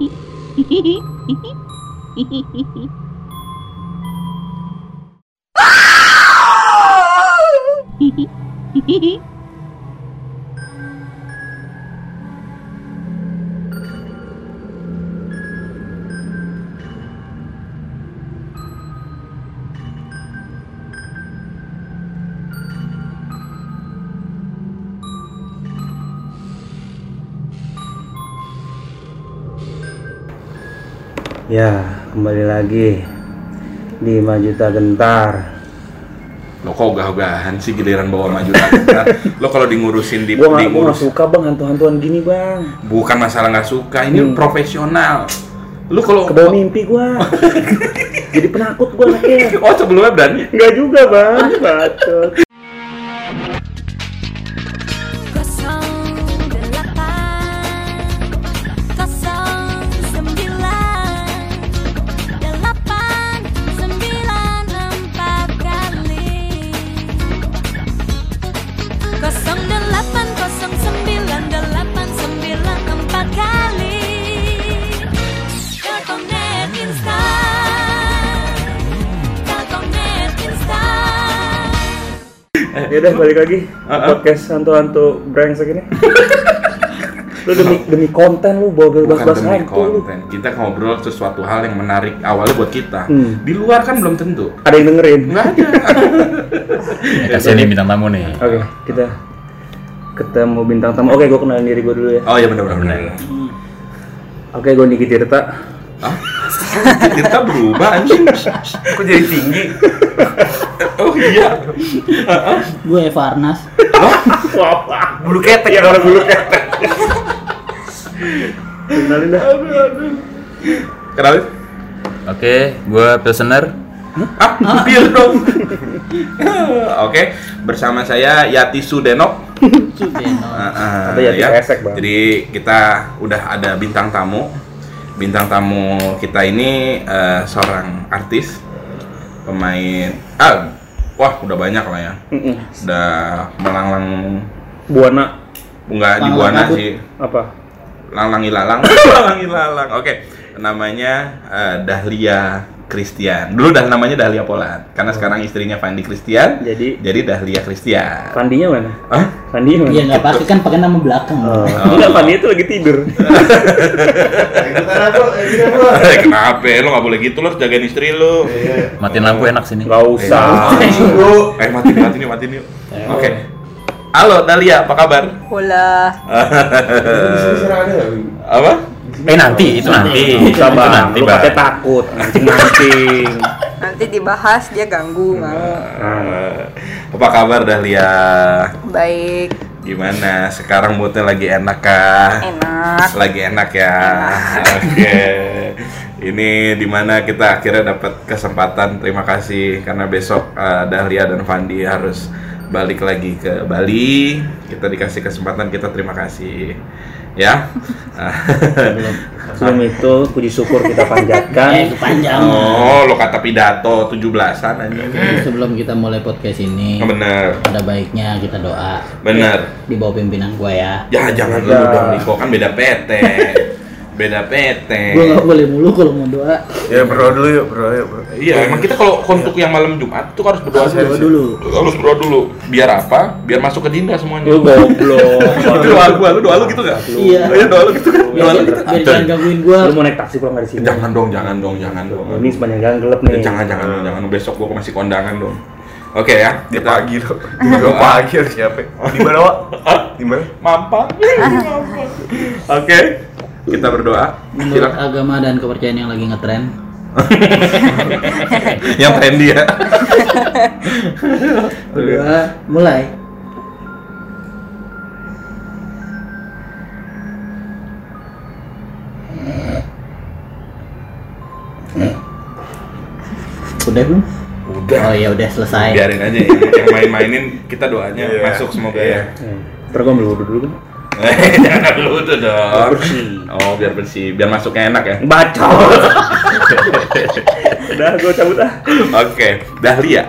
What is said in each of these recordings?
ヒヒヒヒヒヒヒヒヒヒ Ya, kembali lagi di Majuta Gentar. Lo kok ogah-ogahan sih giliran bawa maju kita. Lo kalau di ngurusin di, Gua nggak gua ngurus suka bang hantu-hantuan gini bang. bukan masalah nggak suka, ini Hmm. profesional. Lo kalau Kebawa mimpi gua. Jadi penakut gua anaknya. Oh sebelumnya berani? Enggak juga bang, bacot. Udah balik lagi Uh-uh. podcast hantu-hantu brengsek ini. lu demi demi konten lu bawa Bukan bebas-bebas demi hantu lu. konten. Kita ngobrol sesuatu hal yang menarik awalnya buat kita. Hmm. Di luar kan belum tentu. Ada yang dengerin? Nggak ada. Ya, kasih nih bintang tamu nih. Oke, kita ketemu bintang tamu. Oke, gua kenalin diri gua dulu ya. Oh iya benar benar. benar. Oke, gua Niki Tirta. Hah? Kita berubah anjing. Kok jadi tinggi? Oh iya. Gue Eva Arnas. bulu ketek ya orang bulu ketek. Kenalin dah. Kenalin. Oke, gue Pilsener. Ah, bir dong. Oke, bersama saya Yati Sudenok. Sudeno. Ada Yati Pesek, Bang. Jadi kita udah ada bintang tamu. Bintang tamu kita ini eh, seorang artis, pemain. Ah, wah udah banyak lah ya. Udah melanglang, Buana enggak di buana sih. apa? Langlang ilalang. Langlang ilalang. Oke, namanya eh, Dahlia Christian. Dulu dah namanya Dahlia Polan, karena sekarang istrinya Fandi Christian. Jadi Jadi Dahlia Christian. Pandinya mana? Hah? Pandinya mana? Iya nggak pasti kan pakai nama belakang. Oh. Enggak, Pandi itu lagi tidur. Kenapa? Lo nggak boleh gitu, lo harus jagain istri lo. Matiin lampu enak sini. Enggak usah. Eh, mati, mati nih, mati nih. Oke. Halo, Dahlia, apa kabar? Hola. Apa? Eh nanti, itu nanti. Enggak Itu usah, Bang. nanti, Lu Bang. katanya takut, mancing-mancing. Nanti dibahas dia ganggu mau. Eh, apa kabar, Dahlia? Baik, Gimana? Sekarang moodnya lagi enak kah? enak. Lagi enak ya. Oke. Ini di mana kita akhirnya dapat kesempatan. Terima kasih karena besok eh, Dahlia dan Fandi harus balik lagi ke Bali. Kita dikasih kesempatan, kita terima kasih. Ya. Sebelum itu puji syukur kita Eh, panjatkan. kepanjangan. oh, lo kata pidato 17-an aja. Sebelum kita mulai podcast ini, Bener. ada baiknya kita doa Bener. di bawah pimpinan gue ya. Ya jangan Ya. dulu dong Niko kan beda PT. Beda PT. Gue nggak boleh mulu kalau mau doa. Ya berdoa dulu yuk, berdoa yuk. bro. Iya, emang kita kalau untuk yang malam Jumat tuh harus berdoa Harus doa dulu. Harus berdoa dulu. Biar apa? Biar masuk ke dinda semuanya. Lu goblok. Lu doa gua, lu doa lu gitu gak? Iya. Iya, doa lu gitu kan? Doa lu gitu. biar jangan gangguin gue. Lu mau naik taksi pulang dari sini? Jangan dong, jangan dong, jangan dong. Ini sepanjang jalan gelap nih. Jangan, jangan, jangan. Besok gua masih kondangan dong. Oke ya, Dia kita pagi loh. Dia pagi harus siapa? Di mana, Wak? Di mana? mampang. Oke, kita berdoa. Menurut Silakan. agama dan kepercayaan yang lagi ngetren, Yang trendy ya. berdoa mulai. Udah belum? Udah. Oh ya udah selesai. Biarin aja ya. yang main-mainin kita doanya Iya. masuk semoga Iya. ya. Ambil wudhu dulu kan? Jangan dulu tuh dong. Bersih. Oh, biar bersih, biar masuknya enak ya. Baca. Udah, gua cabut ah. Oke, Dahlia.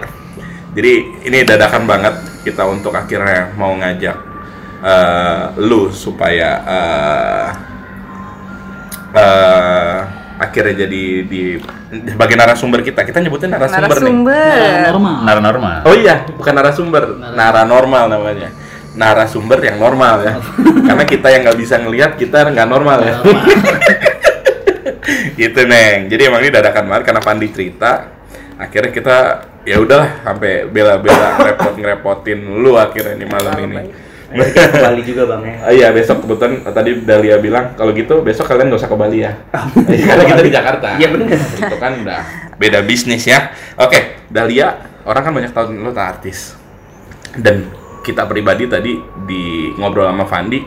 Jadi ini dadakan banget kita untuk akhirnya mau ngajak eh, lu supaya eh, eh, akhirnya jadi di sebagai narasumber kita. Kita nyebutnya narasumber, nih. Narasumber. normal. Nara normal. Oh iya, bukan narasumber, nara normal namanya. Narasumber yang normal ya. Karena kita yang nggak bisa ngelihat, kita nggak normal ya. gitu neng. Jadi emang ini dadakan banget karena Pandi cerita. Akhirnya kita ya udahlah sampai bela-bela repot ngerepotin lu akhirnya nih malam ini. Mereka ke Bali juga bang ya. Oh iya besok kebetulan tadi Dahlia bilang kalau gitu besok kalian nggak usah ke Bali ya. Iya, Karena kita di Jakarta. Iya, bener. Itu kan udah beda bisnis ya. Oke, Dahlia orang kan banyak tahu lo tak artis. Dan kita pribadi tadi di ngobrol sama Fandi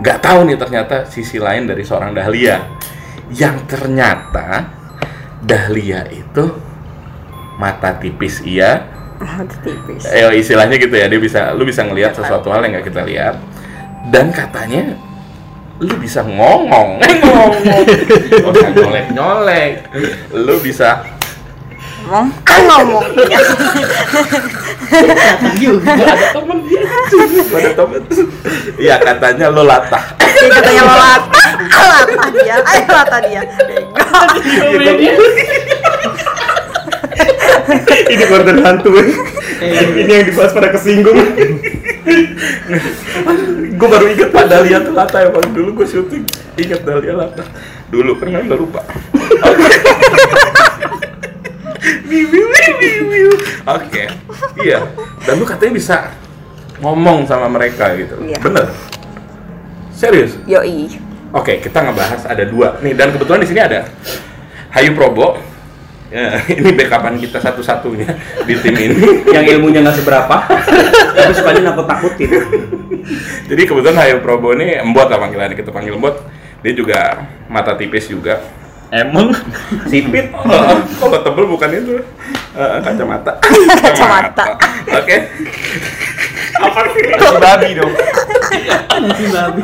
nggak tahu nih ternyata sisi lain dari seorang Dahlia. Yang ternyata Dahlia itu mata tipis iya. Tipis. eh istilahnya gitu ya dia bisa lu bisa ngelihat sesuatu hal yang nggak kita lihat. Dan katanya lu bisa ngomong. Ngomong. Nyolek nyolek lu bisa Ngomong, ah ngomong. Juga. ada temen dia ada temen iya katanya lu latah Dia katanya mau latah, ah latah dia, ayo latah dia. Bego. Ini konten hantu ya. Ini yang dibahas pada kesinggung. gue baru inget Pak Dahlia tuh Lata emang dulu gue syuting inget Dahlia Lata dulu pernah nggak lupa Wiu, wiu, wiu, wiu, wiu. oke iya dan lu katanya bisa ngomong sama mereka gitu Iya. bener serius Yoi. oke kita ngebahas ada dua nih dan kebetulan di sini ada Hayu Probo Ya, ini backupan kita satu-satunya di tim ini Yang ilmunya nggak seberapa, tapi sukanya nakut-nakutin. Jadi kebetulan Hayo Probo ini embot lah panggilannya kita panggil embot. Dia juga mata tipis juga. Emang Sipit. Oh, kalau tebel bukan itu Eh, kacamata. Kacamata. Oke. Apa sih? Nasi babi dong. Nasi babi.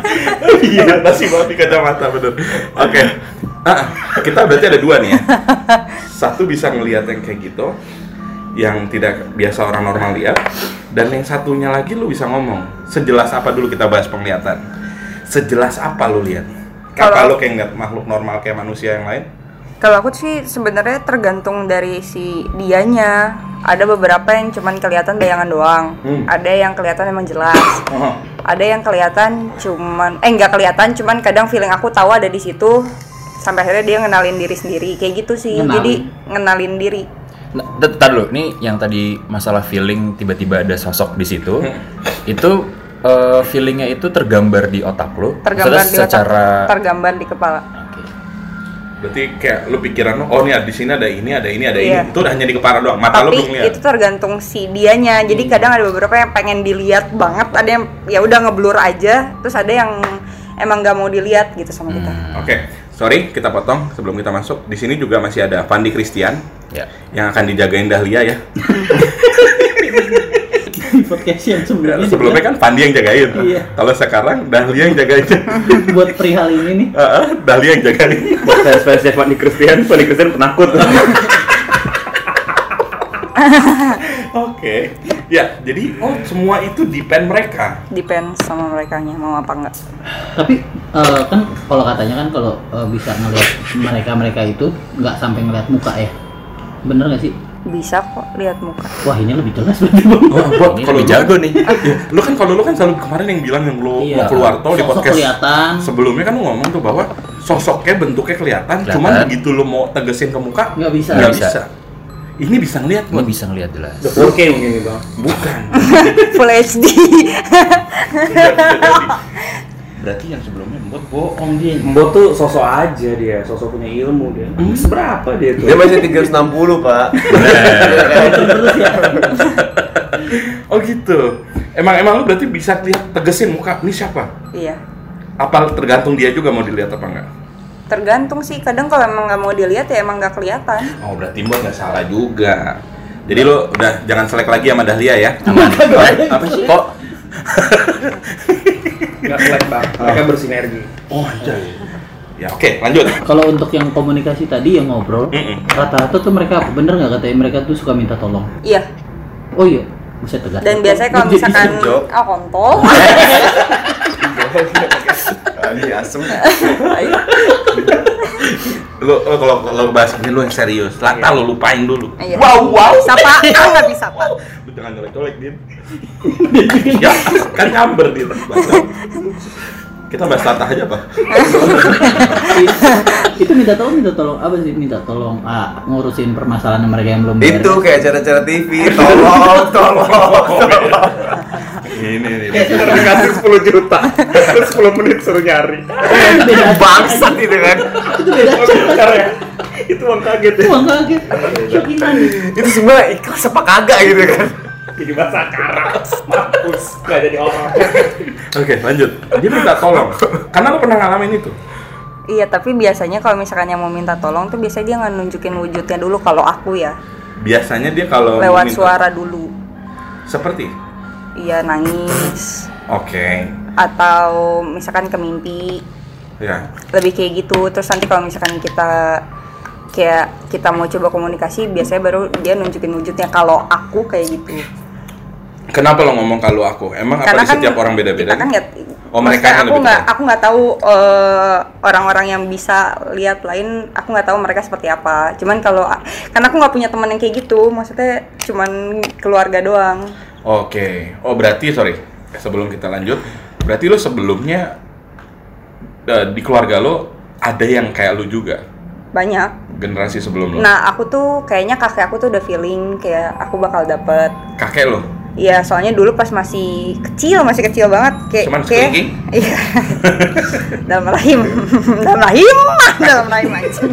Iya, nasi babi kacamata bener. Oke. Ah, kita berarti ada dua nih ya. Satu bisa ngelihat yang kayak gitu, yang tidak biasa orang normal lihat, dan yang satunya lagi lu bisa ngomong. Sejelas apa dulu kita bahas penglihatan. Sejelas apa lu lihat? Apa Kalau- lu kayak ngeliat makhluk normal kayak manusia yang lain? Kalau aku sih sebenarnya tergantung dari si dianya. Ada beberapa yang cuman kelihatan bayangan doang. Hmm. Ada yang kelihatan emang jelas. Oh, Ada yang kelihatan cuman eh nggak kelihatan cuman kadang feeling aku tahu ada di situ sampai akhirnya dia ngenalin diri sendiri kayak gitu sih. Ngenalin. Jadi ngenalin diri. Nah, Bentar dulu, nih yang tadi masalah feeling tiba-tiba ada sosok di situ, itu eh, feelingnya itu tergambar di otak lo, Tergambar Maksudnya di otak, secara tergambar di kepala. Oke. berarti kayak lu pikiran lu, oh nih di sini ada ini, ada ini, ada Iya. ini. Itu udah hanya di kepala doang. Mata lu Tapi belum lihat. itu tergantung si dianya. Jadi kadang ada beberapa yang pengen dilihat banget, ada yang ya udah ngeblur aja, terus ada yang emang nggak mau dilihat gitu sama kita. Hmm, Oke, sorry kita potong sebelum kita masuk. Di sini juga masih ada Fandi Christian ya. yang akan dijagain Dahlia ya. Di podcast yang sebelumnya. Sebelumnya kan Fandi yang jagain. Iya. Kalau sekarang Dahlia yang jagain. buat perihal ini nih. Heeh, Dahlia yang jagain. Buat fans-fansnya Fanny Christian, Fanny Christian penakut. Oke. Ya, jadi oh semua itu depend mereka. Depends sama mereka mau apa enggak. Tapi eh, kan kalau katanya kan kalau eh, bisa ngelihat mereka-mereka itu nggak sampai ngelihat muka ya. Bener nggak sih? Bisa kok lihat muka. Wah ini lebih jelas berarti bang. Oh, kalau jago nih. Ya, lu kan kalau lu kan selalu kemarin yang bilang yang lu Iya. mau keluar tol di Sosok podcast kelihatan. sebelumnya kan lu ngomong tuh bahwa sosoknya bentuknya kelihatan, Kelihatan. cuman begitu lu mau tegesin ke muka Nggak bisa. nggak Nggak bisa. Ini bisa ngeliat Bot. bisa ngelihat jelas. 4K mungkin nih bang. Bukan. Full HD. Berarti yang sebelumnya buat bohong dia. Mbok tuh sosok aja dia, sosok punya ilmu dia. Seberapa dia tuh? Dia masih 360 pak. Oh gitu. Emang emang lu berarti bisa lihat tegesin muka ini siapa? iya. Apa tergantung dia juga mau dilihat apa enggak? Tergantung sih. Kadang kalau emang nggak mau dilihat ya emang nggak kelihatan. Oh berarti buat nggak salah juga. Jadi lu udah jangan selek lagi sama Dahlia ya. Aman. Apa sih? Kok Nggak selek bang. Mereka bersinergi. Oh anjay. Ya oke lanjut. Kalau untuk yang komunikasi tadi yang ngobrol, rata-rata tuh mereka apa? bener nggak katanya mereka tuh suka minta tolong. Iya. Oh iya, bisa tegas. Dan biasanya kalau Jadi misalkan ah kontol. Tadi asem. Lu, lu kalau kalau bahas ini lu yang serius. Lata lu lupain dulu. Iya. Wow, wow. Sapa, ah nggak bisa pak. Lu jangan colek-colek, Din. ya, kan nyamber dia. Kita bahas latah aja, Pak. itu minta tolong minta tolong apa sih minta tolong ah, ngurusin permasalahan mereka yang belum beres. Itu kayak acara-acara TV. Tolong, tolong, tolong. Ini nih. Karena dikasih 10 juta, terus 10 menit suruh nyari. Bangsat itu kan. itu beda Bentar ya. Itu uang kaget ya. Wah kaget. Itu semua ikhlas apa kagak gitu kan. Jadi bahasa karang, mampus, nggak jadi orang. Oke, lanjut. Dia minta tolong. Karena lu pernah ngalamin itu. Iya tapi biasanya kalau misalkan yang mau minta tolong tuh biasanya dia nggak nunjukin wujudnya dulu kalau aku ya Biasanya dia kalau lewat minta- suara dulu. Seperti. Iya nangis Oke. atau misalkan ke mimpi Ya. lebih kayak gitu terus nanti kalau misalkan kita kayak kita mau coba komunikasi biasanya baru dia nunjukin wujudnya kalau aku kayak gitu Kenapa lo ngomong kalau aku? Emang apa karena di kan setiap orang beda-beda? kan nggak Oh, mereka aku nggak aku nggak tahu eh, orang-orang yang bisa lihat lain aku nggak tahu mereka seperti apa cuman kalau karena aku nggak punya teman yang kayak gitu maksudnya cuman keluarga doang Oke. Oh, berarti sorry. Sebelum kita lanjut, berarti lo sebelumnya eh, di keluarga lo ada yang kayak lu juga banyak generasi sebelum lo. nah aku tuh kayaknya kakek aku tuh udah feeling kayak aku bakal dapet Kakek lo. Iya, soalnya dulu pas masih kecil, masih kecil banget, kayak Cuman kayak iya. dalam rahim, dalam rahim, dalam rahim anjing.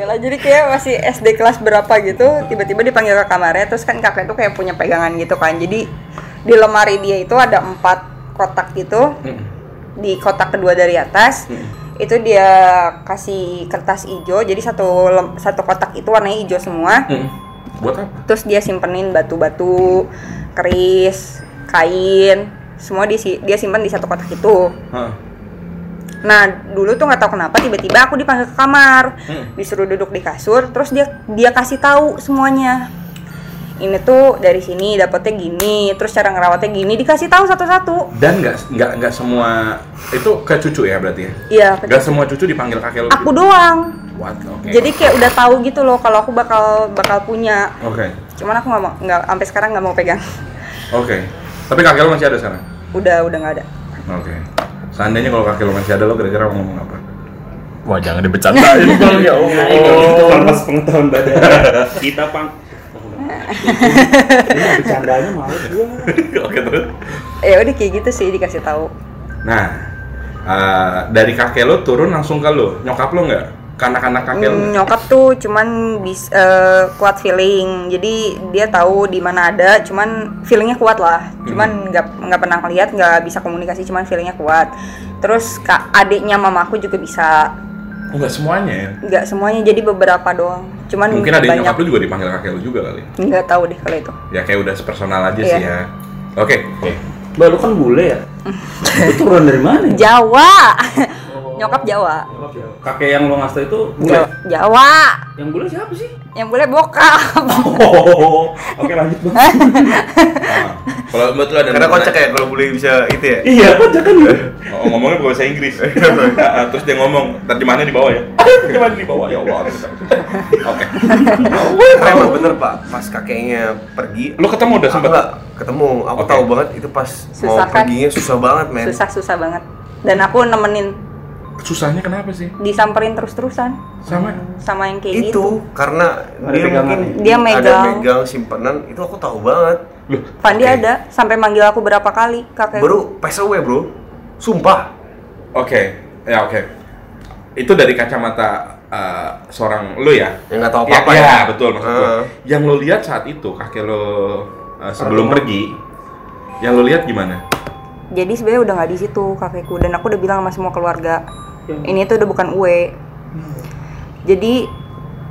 Yalah, jadi kayak masih SD kelas berapa gitu, tiba-tiba dipanggil ke kamarnya, terus kan kakek tuh kayak punya pegangan gitu kan, jadi di lemari dia itu ada empat kotak gitu, Mm. di kotak kedua dari atas Hmm. itu dia kasih kertas hijau jadi satu satu kotak itu warnanya hijau semua Mm. Buat apa? terus dia simpenin batu-batu keris kain semua si- dia simpan di satu kotak itu Hah. nah dulu tuh nggak tahu kenapa tiba-tiba aku dipanggil ke kamar Hmm. disuruh duduk di kasur terus dia dia kasih tahu semuanya ini tuh dari sini dapetnya gini terus cara ngerawatnya gini dikasih tahu satu-satu Dan nggak nggak nggak semua itu ke cucu ya berarti ya? iya Nggak semua cucu dipanggil kakek lo. aku gitu? doang What? Oke. jadi kayak udah tahu gitu loh kalau aku bakal bakal punya Oke. cuman aku nggak mau nggak sampai sekarang nggak mau pegang Oke. Tapi kakek lo masih ada sekarang? udah udah nggak ada Oke. Seandainya kalau kakek lo masih ada lo kira-kira mau ngomong apa? Wah jangan dibercandain dong ya Allah. Tanpa pengetahuan badan. Kita pang. Ini bercandanya males gua. Oke terus. ya udah kayak gitu sih dikasih tahu Nah, eh, dari kakek lo turun langsung ke lo. Nyokap lo nggak? Kanak-kanak kakek lo? Hmm, nyokap tuh cuman bis eh, kuat feeling jadi dia tahu di mana ada cuman feelingnya kuat lah cuman nggak nggak pernah lihat nggak bisa komunikasi cuman feelingnya kuat terus kak adiknya mamaku juga bisa Oh nggak semuanya ya? nggak semuanya jadi beberapa doang cuman Mungkin ada banyak nyokap lo juga dipanggil kakek lo juga kali. nggak tahu deh kalau itu Ya kayak udah sepersonal aja Iya. sih ya. Oke. Mbak lu kan bule ya? Lu turun dari mana? Ya? Jawa nyokap Jawa Kakek yang lo ngasih itu bule. Jawa, Jawa. Yang bule siapa sih? yang boleh bokap Oh, oke lanjut bang. Nah, kalau mbak tuh ada Karena kocak ya kalau boleh bisa itu ya. iya, kok jangan ya? Oh, ngomongnya bahasa Inggris. Nah, terus dia ngomong, terjemahannya di bawah ya. Terjemahannya di bawah ya Allah. Oke. Emang bener pak, pas kakeknya pergi. Lu ketemu udah nggak ketemu, aku tahu banget itu pas Susah mau kan? perginya susah banget men. susah susah banget dan aku nemenin Susahnya kenapa sih? disamperin terus terusan Sama sama yang kayak itu gitu karena Ada dia pegangan mungkin ya? Dia ada megang. megang simpanan itu aku tahu banget. Loh, Fandi oke. ada sampai manggil aku berapa kali kakek Baru pass away bro, sumpah. Oke. Ya oke. Itu dari kacamata eh, seorang lu ya? Yang nggak tahu Ya, apa-apa ya, ya. betul maksud. Heeh. Yang lu lihat saat itu kakek lo eh, sebelum pergi, yang lu lihat gimana? jadi sebenarnya udah nggak di situ kakekku dan aku udah bilang sama semua keluarga Ini tuh udah bukan uwe jadi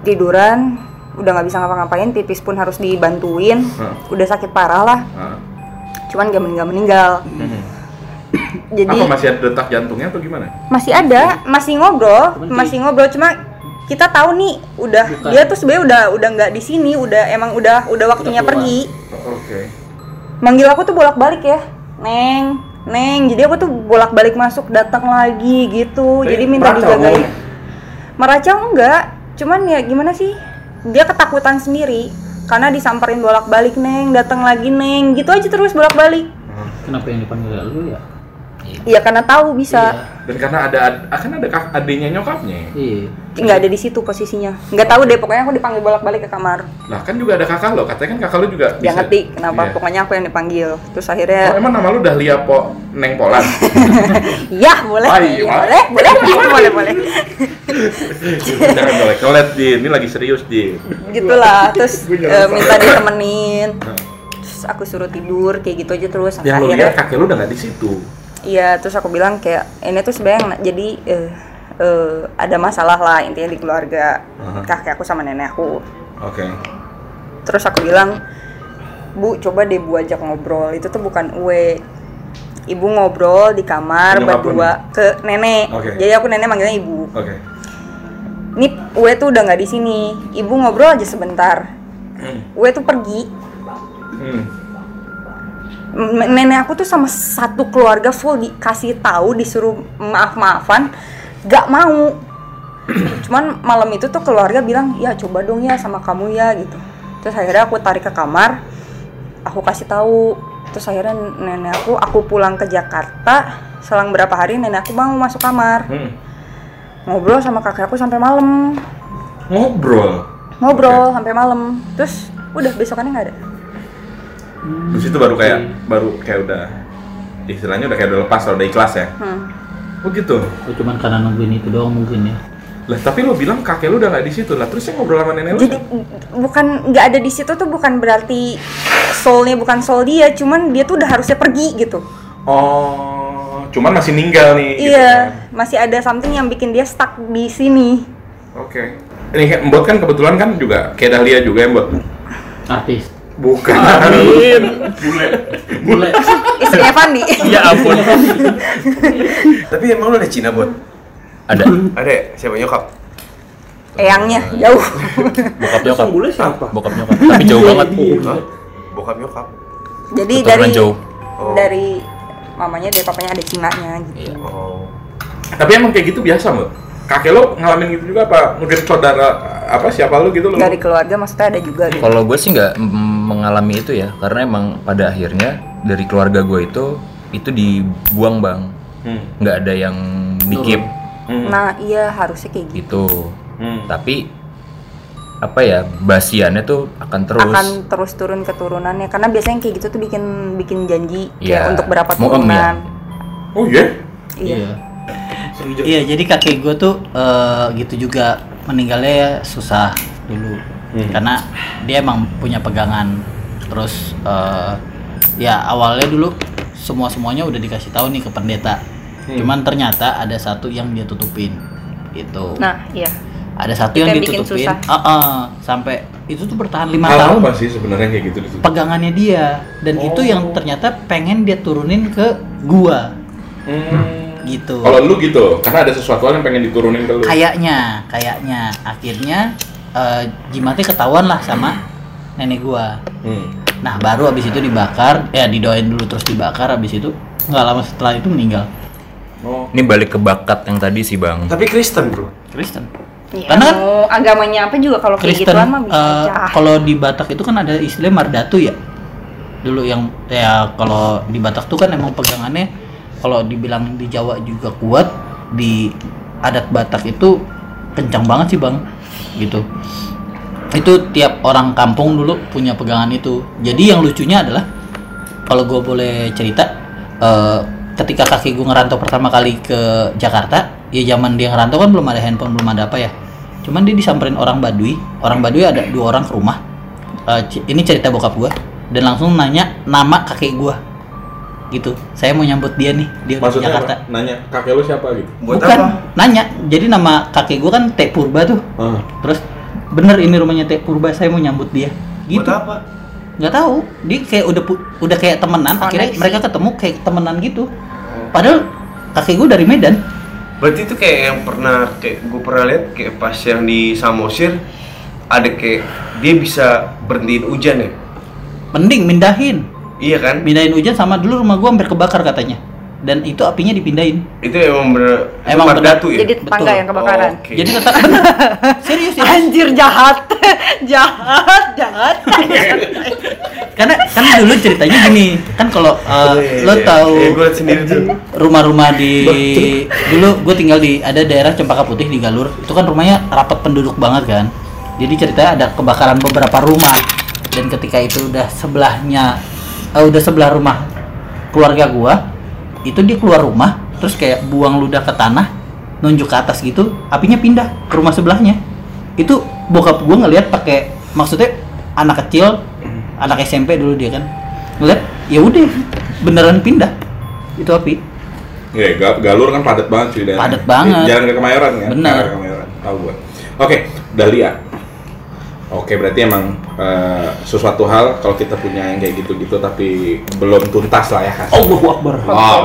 tiduran udah nggak bisa ngapa-ngapain pipis pun harus dibantuin Heeh. udah sakit parah lah Heeh. cuman gak meninggal meninggal jadi Apa masih ada detak jantungnya atau gimana? masih ada masih ngobrol masih ngobrol cuma kita tahu nih udah Bukan. dia tuh sebenarnya udah udah nggak di sini udah emang udah udah waktunya keluar. pergi Oke. manggil aku tuh bolak-balik ya neng neng jadi aku tuh bolak-balik masuk datang lagi gitu. Tapi jadi minta dijagain. meracau enggak cuman ya gimana sih? Dia ketakutan sendiri karena disamperin bolak-balik neng. Datang lagi neng. Gitu aja terus bolak-balik. Kenapa yang dipanggil lu ya? Iya karena tahu bisa Dan karena ada ad- akan ada kak- adiknya nyokapnya. Iya. nggak ada di situ posisinya nggak tahu deh pokoknya aku dipanggil bolak-balik ke kamar Lah kan juga ada kakak lo, katanya kan kakak lo juga bisa. ngerti kenapa Iya. pokoknya aku yang dipanggil terus Oh, akhirnya emang nama lu Dahlia Po Neng Polan? iya boleh Ah, iya. boleh boleh boleh boleh Jangan boleh kelet di, ini lagi serius di. gitulah terus eh, minta ditemenin terus aku suruh tidur kayak gitu aja terus Yang lu akhirnya lihat kakek lu udah nggak di situ. Iya terus aku bilang kayak ini tuh sebenarnya jadi eh, eh, ada masalah lah intinya di keluarga Aha. kakek aku sama nenek aku Oke. terus aku bilang bu coba deh bu ajak ngobrol itu tuh bukan uwe ibu ngobrol di kamar Nyokap berdua ke nenek Oke. jadi aku nenek manggilnya ibu Oke. ini uwe tuh udah nggak di sini ibu ngobrol aja sebentar Hmm. uwe tuh pergi Hmm. Nenek aku tuh sama satu keluarga full dikasih tahu disuruh maaf maafan gak mau. Cuman malam itu tuh keluarga bilang ya coba dong ya sama kamu ya gitu. Terus akhirnya aku tarik ke kamar aku kasih tahu. Terus akhirnya nenek aku aku pulang ke Jakarta selang berapa hari nenek aku mau masuk kamar. Hmm. ngobrol sama kakek aku sampai malam. Ngobrol. ngobrol sampai malam. Terus udah besokannya nggak ada Terus itu baru kayak baru kayak udah istilahnya udah kayak udah lepas, udah ikhlas ya. Hmm. Oh gitu. Oh, cuman karena nungguin itu doang mungkin ya. Lah tapi lu bilang kakek lu udah nggak di situ lah. Terus yang ngobrol sama nenek lu? Jadi bukan nggak ada di situ tuh bukan berarti soulnya bukan soul dia, cuman dia tuh udah harusnya pergi gitu. Oh, cuman masih ninggal nih. gitu iya, kan. masih ada something yang bikin dia stuck di sini. Oke. Ini kan Mbot kan kebetulan kan juga kayak Dahlia juga ya Mbot. Artis. Bukan. Bule. Bule. Istrinya Fandi. Ya ampun. Tapi emang lu ada Cina, Bot? Ada Ada ya? Siapa nyokap? Eyangnya jauh. bokap nyokap. bule siapa? Bokap nyokap. Tapi jauh banget. Hah? Bokap nyokap? Jadi Keturunan dari jauh. Oh. dari mamanya dari papanya ada Cinanya gitu. Iya. Oh. Tapi emang kayak gitu biasa Mbot. Kakek lo ngalamin gitu juga apa? Mungkin saudara apa siapa lu gitu lo? Dari keluarga maksudnya ada juga gitu. Kalau gue sih nggak mengalami itu ya, karena emang pada akhirnya dari keluarga gue itu itu dibuang bang, Hmm. nggak ada yang dikip Hmm. Nah, iya harusnya kayak gitu. gitu. Hmm. Tapi apa ya basiannya tuh akan terus. Akan terus turun keturunannya karena biasanya kayak gitu tuh bikin bikin janji kayak untuk berapa ya? turunan. Oh iya? Iya. Iya, jadi kakek gue tuh eh, gitu juga meninggalnya ya susah dulu. Karena dia emang punya pegangan. Terus eh, ya awalnya dulu semua semuanya udah dikasih tahu nih ke pendeta. Cuman ternyata ada satu yang dia tutupin. Gitu. Nah, iya. ada satu itu yang yang ditutupin. Ah, ah, sampai itu tuh bertahan lima Hal tahun. apa sih sebenarnya kayak gitu Pegangannya dia dan itu yang ternyata pengen dia turunin ke gua Hmm. Gitu. Kalau lu gitu, karena ada sesuatu yang pengen diturunin ke lu. kayaknya kayaknya akhirnya eh, jimatnya ketahuan lah sama nenek gua Hmm. nah baru abis itu dibakar ya didoain dulu terus dibakar abis itu nggak lama setelah itu meninggal Oh. Ini balik ke bakat yang tadi sih bang. Tapi Kristen, Bro. Kristen Iya, Karena kan mau agamanya apa juga kalau kayak Kristen gituan mah bisa eh, aja. kalau di Batak itu kan ada istilah mardatu ya dulu yang ya kalau di Batak tuh kan emang pegangannya kalau dibilang di Jawa juga kuat di adat Batak itu kencang banget sih bang. Gitu. Itu tiap orang kampung dulu punya pegangan itu. Jadi yang lucunya adalah kalau gue boleh cerita eh, ketika kaki gue ngerantau pertama kali ke Jakarta ya zaman dia ngerantau kan belum ada handphone belum ada apa ya. Cuman dia disamperin orang Baduy. Orang Baduy ada dua orang ke rumah. Eh, ini cerita bokap gue dan langsung nanya nama kakek gue gitu saya mau nyambut dia nih dia udah di Maksudnya Jakarta apa? Nanya kakek lu siapa gitu? Buat bukan apa? nanya jadi nama kakek gue kan Teh Purba tuh Ah. terus bener ini rumahnya Teh Purba saya mau nyambut dia gitu Buat apa? nggak tahu dia kayak udah udah kayak temenan akhirnya Koneksi. mereka ketemu kayak temenan gitu padahal kakek gue dari Medan Berarti itu kayak yang pernah kayak gue pernah lihat kayak pas yang di Samosir ada kayak dia bisa berhentiin hujan ya. mending mindahin Iya kan? Pindahin hujan sama dulu rumah gua hampir kebakar katanya. Dan itu apinya dipindahin. Itu emang bener itu Emang Mardatu ya? Jadi tetangga yang kebakaran. Oh, oke. Jadi tetap serius ya. Anjir jahat. jahat, jahat. Karena kan dulu ceritanya gini, kan kalau uh, lo tahu Eh, gue liat sendiri tuh. rumah-rumah di dulu gue tinggal di ada daerah Cempaka Putih di Galur itu kan rumahnya rapat penduduk banget kan jadi ceritanya ada kebakaran beberapa rumah dan ketika itu udah sebelahnya eh, udah sebelah rumah keluarga gua itu dia keluar rumah terus kayak buang ludah ke tanah nunjuk ke atas gitu apinya pindah ke rumah sebelahnya itu bokap gua ngelihat pakai maksudnya anak kecil anak SMP dulu dia kan ngeliat ya udah beneran pindah itu api Iya, Ga- Galur kan padat banget cuy daerahnya. Padat banget. Jalan ke Kemayoran kan? Benar. Ke Kemayoran, tahu gua. Oke, Dahlia. Oke, berarti emang eh, sesuatu hal kalau kita punya yang kayak gitu-gitu tapi belum tuntas lah ya kasih. Allahu Akbar. Oh,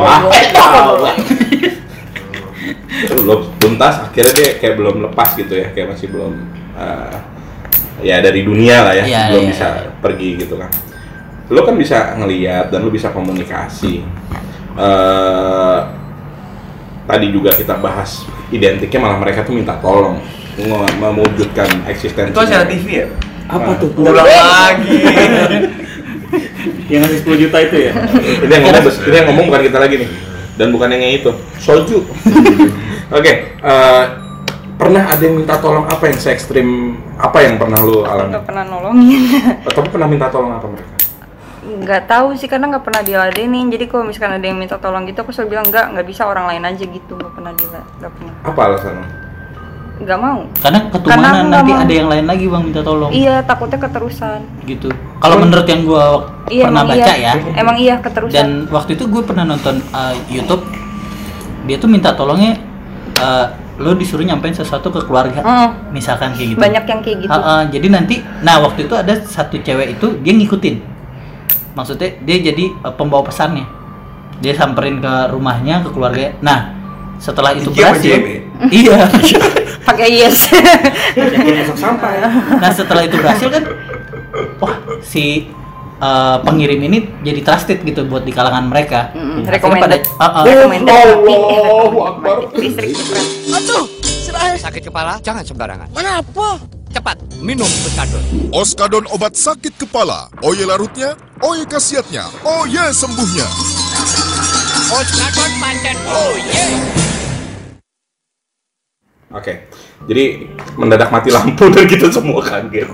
belum tuntas akhirnya dia kayak belum lepas gitu ya kayak masih belum eh, ya dari dunia lah ya Iya, belum iya, bisa iya. pergi gitu kan lo kan bisa ngeliat dan lo bisa komunikasi eh tadi juga kita bahas identiknya malah mereka tuh minta tolong mewujudkan eksistensi Itu acara TV ya? Apa tuh? Ulang lagi. Yang ngasih 10 juta itu ya? ini yang ngomong ini yang ngomong bukan kita lagi nih. Dan bukan yang itu. Soju. Oke eh, pernah ada yang minta tolong apa yang se ekstrim apa yang pernah lo alami? Nggak pernah nolongin. atau pernah minta tolong apa mereka? Nggak tahu sih karena nggak pernah diladenin. Jadi kalau misalkan ada yang minta tolong gitu aku selalu bilang nggak nggak bisa orang lain aja gitu. Nggak pernah dila nggak pernah. Apa alasan lo nggak mau. Karena Karena ketumanan nggak nanti mau. ada yang lain lagi bang minta tolong. Iya takutnya keterusan. Gitu. Kalau menurut yang gua iya pernah baca iya. ya emang iya keterusan. dan waktu itu gue pernah nonton uh, YouTube dia tuh minta tolongnya uh, lo disuruh nyampein sesuatu ke keluarga Hmm, misalkan kayak gitu. Banyak yang kayak gitu. Ha, ha, jadi nanti nah waktu itu ada satu cewek itu dia ngikutin. Maksudnya dia jadi uh, pembawa pesannya. Dia samperin ke rumahnya ke keluarga nah setelah itu berhasil iya pakai yes Yang masuk sampah ya. nah setelah itu berhasil kan wah si uh, pengirim ini jadi trusted gitu buat di kalangan mereka Mm, Akhirnya recommended. pada- uh, uh, recommended Allahu Akbar. cepat Sakit kepala, jangan sembarangan. Kenapa? Cepat, minum Bekadon. Oskadon obat sakit kepala. Oye larutnya, oye khasiatnya, oye sembuhnya. Oskadon pancen oh Oke, jadi mendadak mati lampu dan kita semua kaget.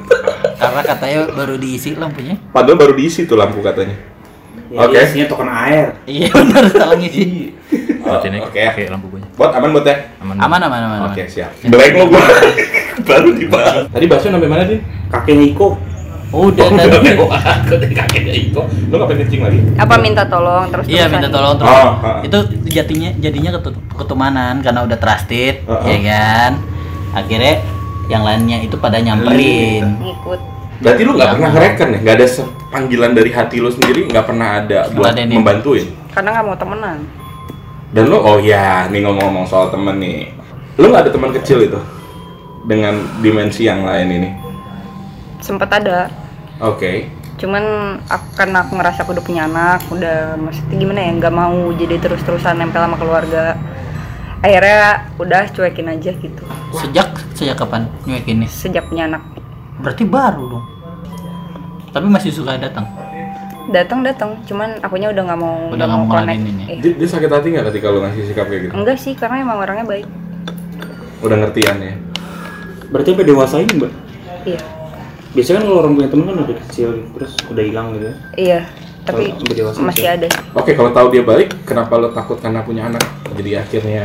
karena katanya baru diisi lampunya Padahal baru diisi tuh lampu katanya. Ya, Oke. Isinya token air. iya benar salah ngisi Oh, Sini, Oke, pakai lampu gue. buat aman buat ya. Aman. aman aman aman, aman. Oke siap. Blank lo gua. baru dibahas. Tadi bahasnya sampai mana sih? Kakeknya Iko. Udah Udah tadi lewat. Kakeknya itu. Lo ngapain kencing lagi? apa minta tolong terus Iya minta tolong terus. Oh. Itu jadinya jadinya ketumanan karena udah trusted, ya kan. Akhirnya yang lainnya itu pada nyamperin. ngikut Berarti lu nggak Iya. pernah ngereken ya? Nggak ada panggilan dari hati lu sendiri nggak pernah ada buat membantuin? karena nggak mau temenan Dan lu, oh ya, nih ngomong-ngomong soal temen nih. Lu nggak ada teman kecil itu? Dengan dimensi yang lain ini? Sempet ada Oke. cuman aku, karena aku ngerasa aku udah punya anak udah maksudnya gimana ya nggak mau jadi terus-terusan nempel sama keluarga akhirnya udah cuekin aja gitu Sejak sejak kapan nyuekin nih? sejak punya anak Berarti baru dong. Tapi masih suka datang. datang datang cuman akunya udah nggak mau Udah nggak mau connect. ya? Eh, Dia, dia sakit hati nggak ketika lu ngasih sikap kayak gitu? enggak sih karena emang orangnya baik Udah ngertian ya? Berarti sampai dewasa ini, Mbak. iya Biasanya kan kalau orang punya teman kan udah kecil terus udah hilang gitu. ya. iya tapi masih sih. ada Oke, kalau tahu dia baik, kenapa lo takut karena punya anak? Jadi akhirnya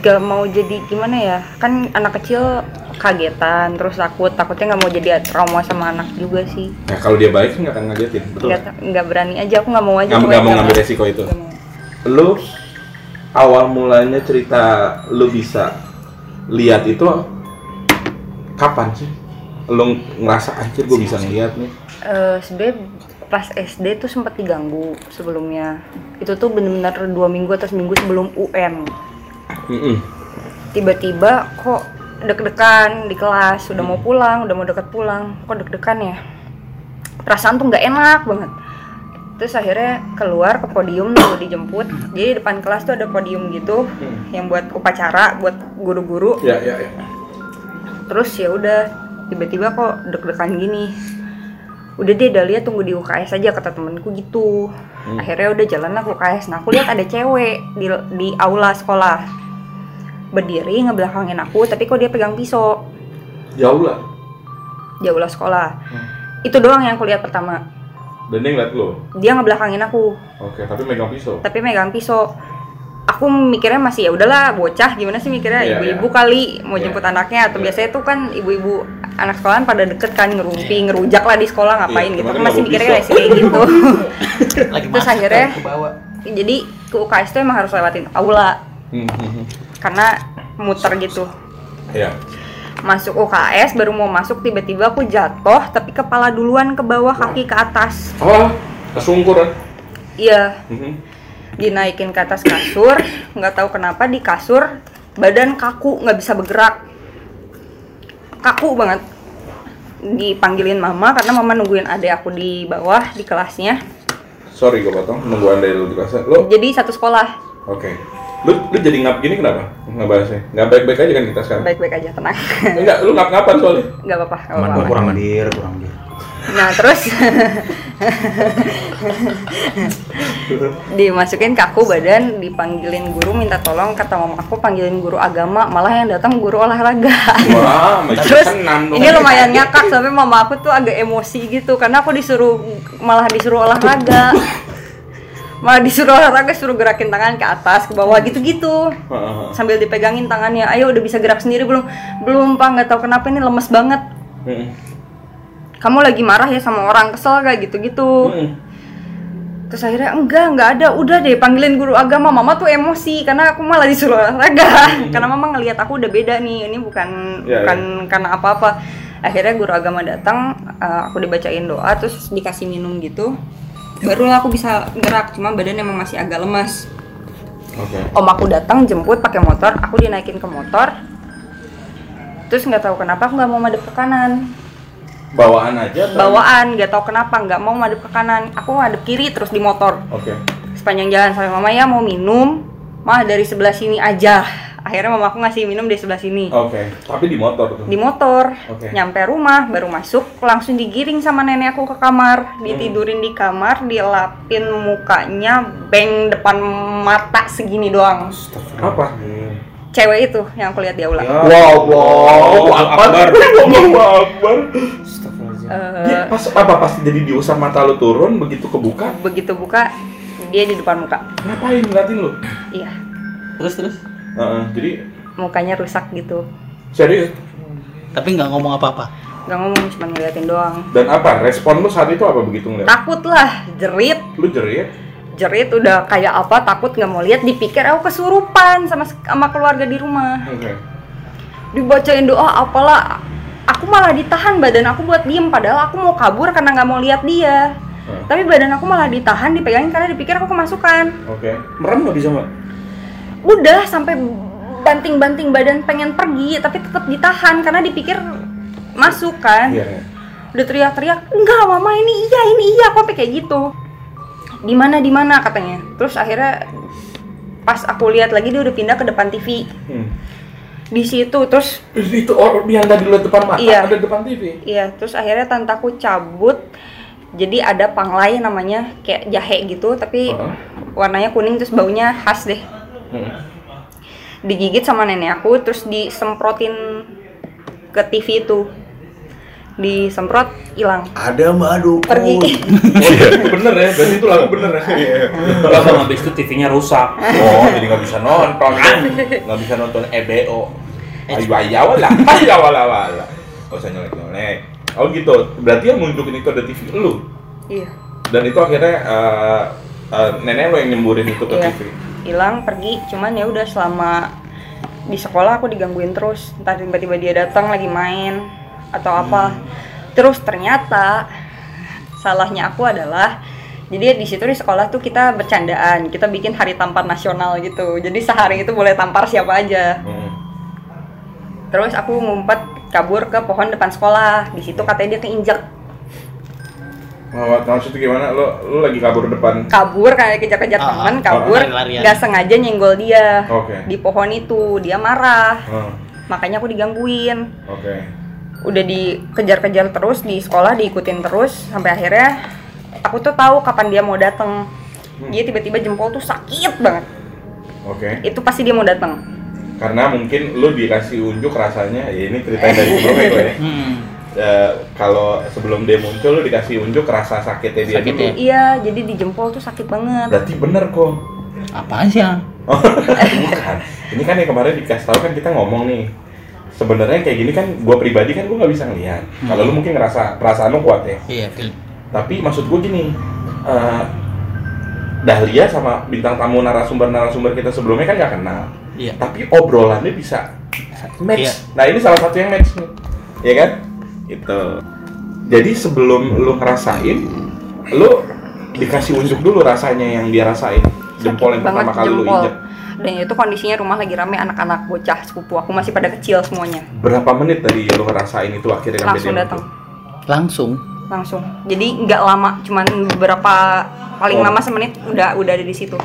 nggak mau jadi gimana ya kan anak kecil kagetan terus takut takutnya nggak mau jadi trauma sama anak juga sih Nah, kalau dia baik sih nggak akan ngagetin, betul? nggak nggak berani aja aku nggak mau aja Nggak mau ngambil resiko itu. Mau. Lu awal mulanya cerita lu bisa lihat itu kapan sih? Lu ngerasa anjir gue bisa ngeliat nih. Eh, sebenarnya pas SD tuh sempat diganggu sebelumnya. Itu tuh bener-bener dua minggu atau seminggu sebelum UN tiba-tiba kok deg-degan di kelas udah mau pulang udah mau deket pulang kok deg-degan ya? Perasaan tuh nggak enak banget. Terus akhirnya keluar ke podium nunggu dijemput. Jadi depan kelas tuh ada podium gitu yang buat upacara buat guru-guru. Ya, ya, ya. terus ya udah tiba-tiba kok deg-degan gini. Udah deh Dahlia tunggu di UKS aja kata temenku gitu. Akhirnya udah jalan lah ke UKS nah aku lihat ada cewek di di aula sekolah. Berdiri ngebelakangin aku tapi kok dia pegang pisau. Jauh lah. di aula sekolah. Itu doang yang aku lihat pertama. Dan dia ngeliat lo. dia ngebelakangin aku. Oke, tapi megang pisau. tapi megang pisau aku mikirnya masih ya udahlah bocah gimana sih mikirnya Iya, ibu-ibu iya. kali mau Iya. jemput anaknya atau Iya. biasanya tuh kan ibu-ibu anak sekolahan pada deket kan ngerumpi ngerujak lah di sekolah ngapain Iya, gitu aku masih mikirnya kayak kayak gitu lagi Terus akhirnya- kan, ke bawah jadi ke UKS tuh emang harus lewatin aula Hmm, hmm, hmm. karena muter gitu Iya. masuk UKS baru mau masuk tiba-tiba aku jatuh tapi kepala duluan ke bawah kaki ke atas Oh, kesungkur kan? iya Mhm. Dinaikin ke atas kasur nggak tahu kenapa di kasur badan kaku nggak bisa bergerak kaku banget dipanggilin mama karena mama nungguin adik aku di bawah di kelasnya Sorry gue potong, nunggu anda dulu di kelas. Lo, jadi satu sekolah oke. Lu, lu jadi ngap gini kenapa? Nggak bahasnya? Nggak baik-baik aja kan kita sekarang? baik-baik aja tenang Enggak, lu ngap-ngapan soalnya. nggak Aman, apa-apa. kurang bir, kurang bir. Nah terus? Dimasukin ke aku badan, dipanggilin guru minta tolong. Kata mama aku panggilin guru agama, malah yang datang guru olahraga. Wah, terus ini lumayan ngakak sampai mama aku tuh agak emosi gitu. Karena aku disuruh malah disuruh olahraga. malah disuruh olahraga suruh gerakin tangan ke atas ke bawah gitu-gitu. Sambil dipegangin tangannya. Ayo udah bisa gerak sendiri belum? Belum pak. Nggak tahu kenapa ini lemes banget. Kamu lagi marah ya sama orang kesel kayak gitu-gitu. Heeh. terus akhirnya enggak enggak ada. Udah deh panggilin guru agama. Mama tuh emosi karena aku malah disuruh olahraga. Karena mama ngelihat aku udah beda nih. Ini bukan Ya, bukan karena apa-apa. Akhirnya guru agama datang eh, aku dibacain doa terus dikasih minum gitu. Barulah aku bisa gerak cuma badan emang masih agak lemas. Oke. om aku datang jemput pakai motor aku dinaikin ke motor. Terus nggak tahu kenapa aku nggak mau madep ke kanan Bawaan aja. atau- bawaan nggak tahu kenapa nggak mau madep ke kanan aku madep kiri terus di motor Oke. sepanjang jalan sampai mama ya mau minum mah dari sebelah sini aja akhirnya mama aku ngasih minum dari sebelah sini Oke. Tapi di motor tuh. di motor Oke. nyampe rumah baru masuk langsung digiring sama nenek aku ke kamar ditidurin di kamar dilapin mukanya beng depan mata segini doang Apa? cewek itu yang aku lihat di aula Wow, wow, Akbar. Allahu Akbar. Eh, Dia pas apa pas jadi diusap mata lu turun begitu kebuka? begitu buka dia di depan muka Ngapain ngeliatin lu? iya terus terus Heeh, jadi mukanya rusak gitu serius. tapi nggak ngomong apa-apa nggak ngomong cuma ngeliatin doang Dan apa? Respon lu saat itu apa begitu ngeliat? takut lah jerit Lu jerit? jerit udah kayak apa takut nggak mau lihat dipikir aku kesurupan sama sama keluarga di rumah Oke. dibacain doa apalah aku malah ditahan badan aku buat diem padahal aku mau kabur karena nggak mau lihat dia Hmm. tapi badan aku malah ditahan dipegangin karena dipikir aku kemasukan Oke. Merem nggak bisa mbak? udah sampai banting-banting badan pengen pergi tapi tetap ditahan karena dipikir masuk kan Iya. iya. udah teriak-teriak enggak mama ini iya ini iya sampai kayak gitu di mana di mana katanya terus akhirnya pas aku lihat lagi dia udah pindah ke depan TV Hmm. Di situ terus Itu orang yang tadi lu depan mata Iya. ada depan TV. iya terus akhirnya tantaku cabut jadi ada panglai namanya kayak jahe gitu tapi Heeh. warnanya kuning terus baunya khas deh Hmm. digigit sama nenek aku terus disemprotin ke TV itu disemprot hilang Ada dukun. pergi Oh iya, itu bener ya. Berarti itu lagu bener ya. Kalau sama habis itu TV-nya rusak. Oh, jadi nggak bisa nonton kan? Nggak bisa nonton EBO. Ayo ayo lah, ayo wala wala. Gak usah nyelek nyelek. Oh gitu. Berarti yang nunjukin itu ada TV lu. iya Dan itu akhirnya eh, eh, nenek lo yang nyemburin itu ke iya TV. hilang pergi cuman ya udah selama di sekolah aku digangguin terus entah tiba-tiba dia datang lagi main atau apa terus ternyata salahnya aku adalah jadi di situ di sekolah tuh kita bercandaan kita bikin hari tampar nasional gitu jadi sehari itu boleh tampar siapa aja Hmm. terus aku ngumpet kabur ke pohon depan sekolah di situ katanya dia keinjak Oh, maksudnya gimana? Lo lo lagi kabur depan. kabur kayak kejar-kejar Ah, temen ah, kabur lari-larian. nggak sengaja nyenggol dia Oke. di pohon itu dia marah Oh, makanya aku digangguin Oke. Udah dikejar-kejar terus di sekolah diikutin terus sampai akhirnya aku tuh tahu kapan dia mau datang dia tiba-tiba jempol tuh sakit banget Oke. itu pasti dia mau datang Karena mungkin lo dikasih unjuk rasanya, ya ini ceritanya dari sebelumnya gue ya. Hmm. Eh, kalau sebelum dia muncul lo dikasih unjuk rasa sakitnya dia Sakitnya. dulu. iya jadi di jempol tuh sakit banget Berarti bener kok. Apaan sih? Oh, bukan. Ini kan yang kemarin dikasih tahu kan kita ngomong nih. Sebenarnya kayak gini kan gua pribadi kan gua nggak bisa ngelihat. Kalau lu mungkin ngerasa perasaan lu kuat ya. Iya, Phil. Tapi maksud gua gini, eh, Dahlia sama bintang tamu narasumber-narasumber kita sebelumnya kan nggak kenal. Iya. Tapi obrolannya bisa match. Iya. Nah ini salah satu yang match nih, ya kan? Itu. Jadi sebelum lu ngerasain, lu dikasih unjuk dulu rasanya yang dia rasain. Jempol yang pertama kali lu injek. Dan itu kondisinya rumah lagi rame anak-anak bocah sepupu aku masih pada kecil semuanya. Berapa menit tadi lu ngerasain itu akhirnya langsung datang. Langsung. langsung. Jadi nggak lama cuman beberapa paling Oh. lama semenit udah udah ada di situ.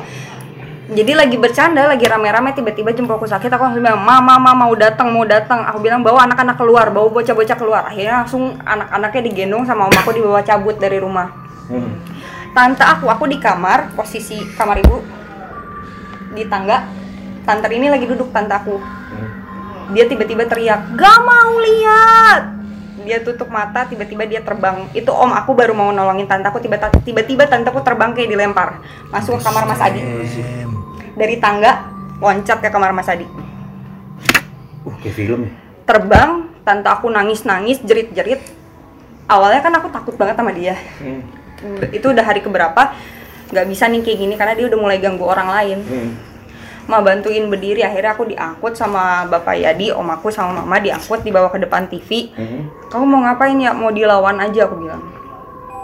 Jadi lagi bercanda lagi rame-rame tiba-tiba jempolku sakit aku langsung bilang mama mama mau datang mau datang. Aku bilang bawa anak-anak keluar bawa bocah-bocah keluar. Akhirnya langsung anak-anaknya digendong sama om aku dibawa cabut dari rumah. Hmm. tante aku aku di kamar posisi kamar ibu di tangga tante ini lagi duduk tante aku. Dia tiba-tiba teriak gak mau lihat! Dia tutup mata tiba-tiba dia terbang. Itu om aku baru mau nolongin tante aku tiba- tiba-tiba tante aku terbang kayak dilempar. Masuk ke kamar mas Adi. Dari tangga loncat ke kamar mas Adi. Uh, kayak film ya. terbang tante aku nangis-nangis jerit-jerit. Awalnya kan aku takut banget sama dia. Hmm. itu udah hari keberapa nggak bisa nih kayak gini karena dia udah mulai ganggu orang lain. Hmm. Mau bantuin berdiri akhirnya aku diangkut sama bapak Yadi om aku sama mama diangkut dibawa ke depan TV Hmm. kamu mau ngapain ya mau dilawan aja aku bilang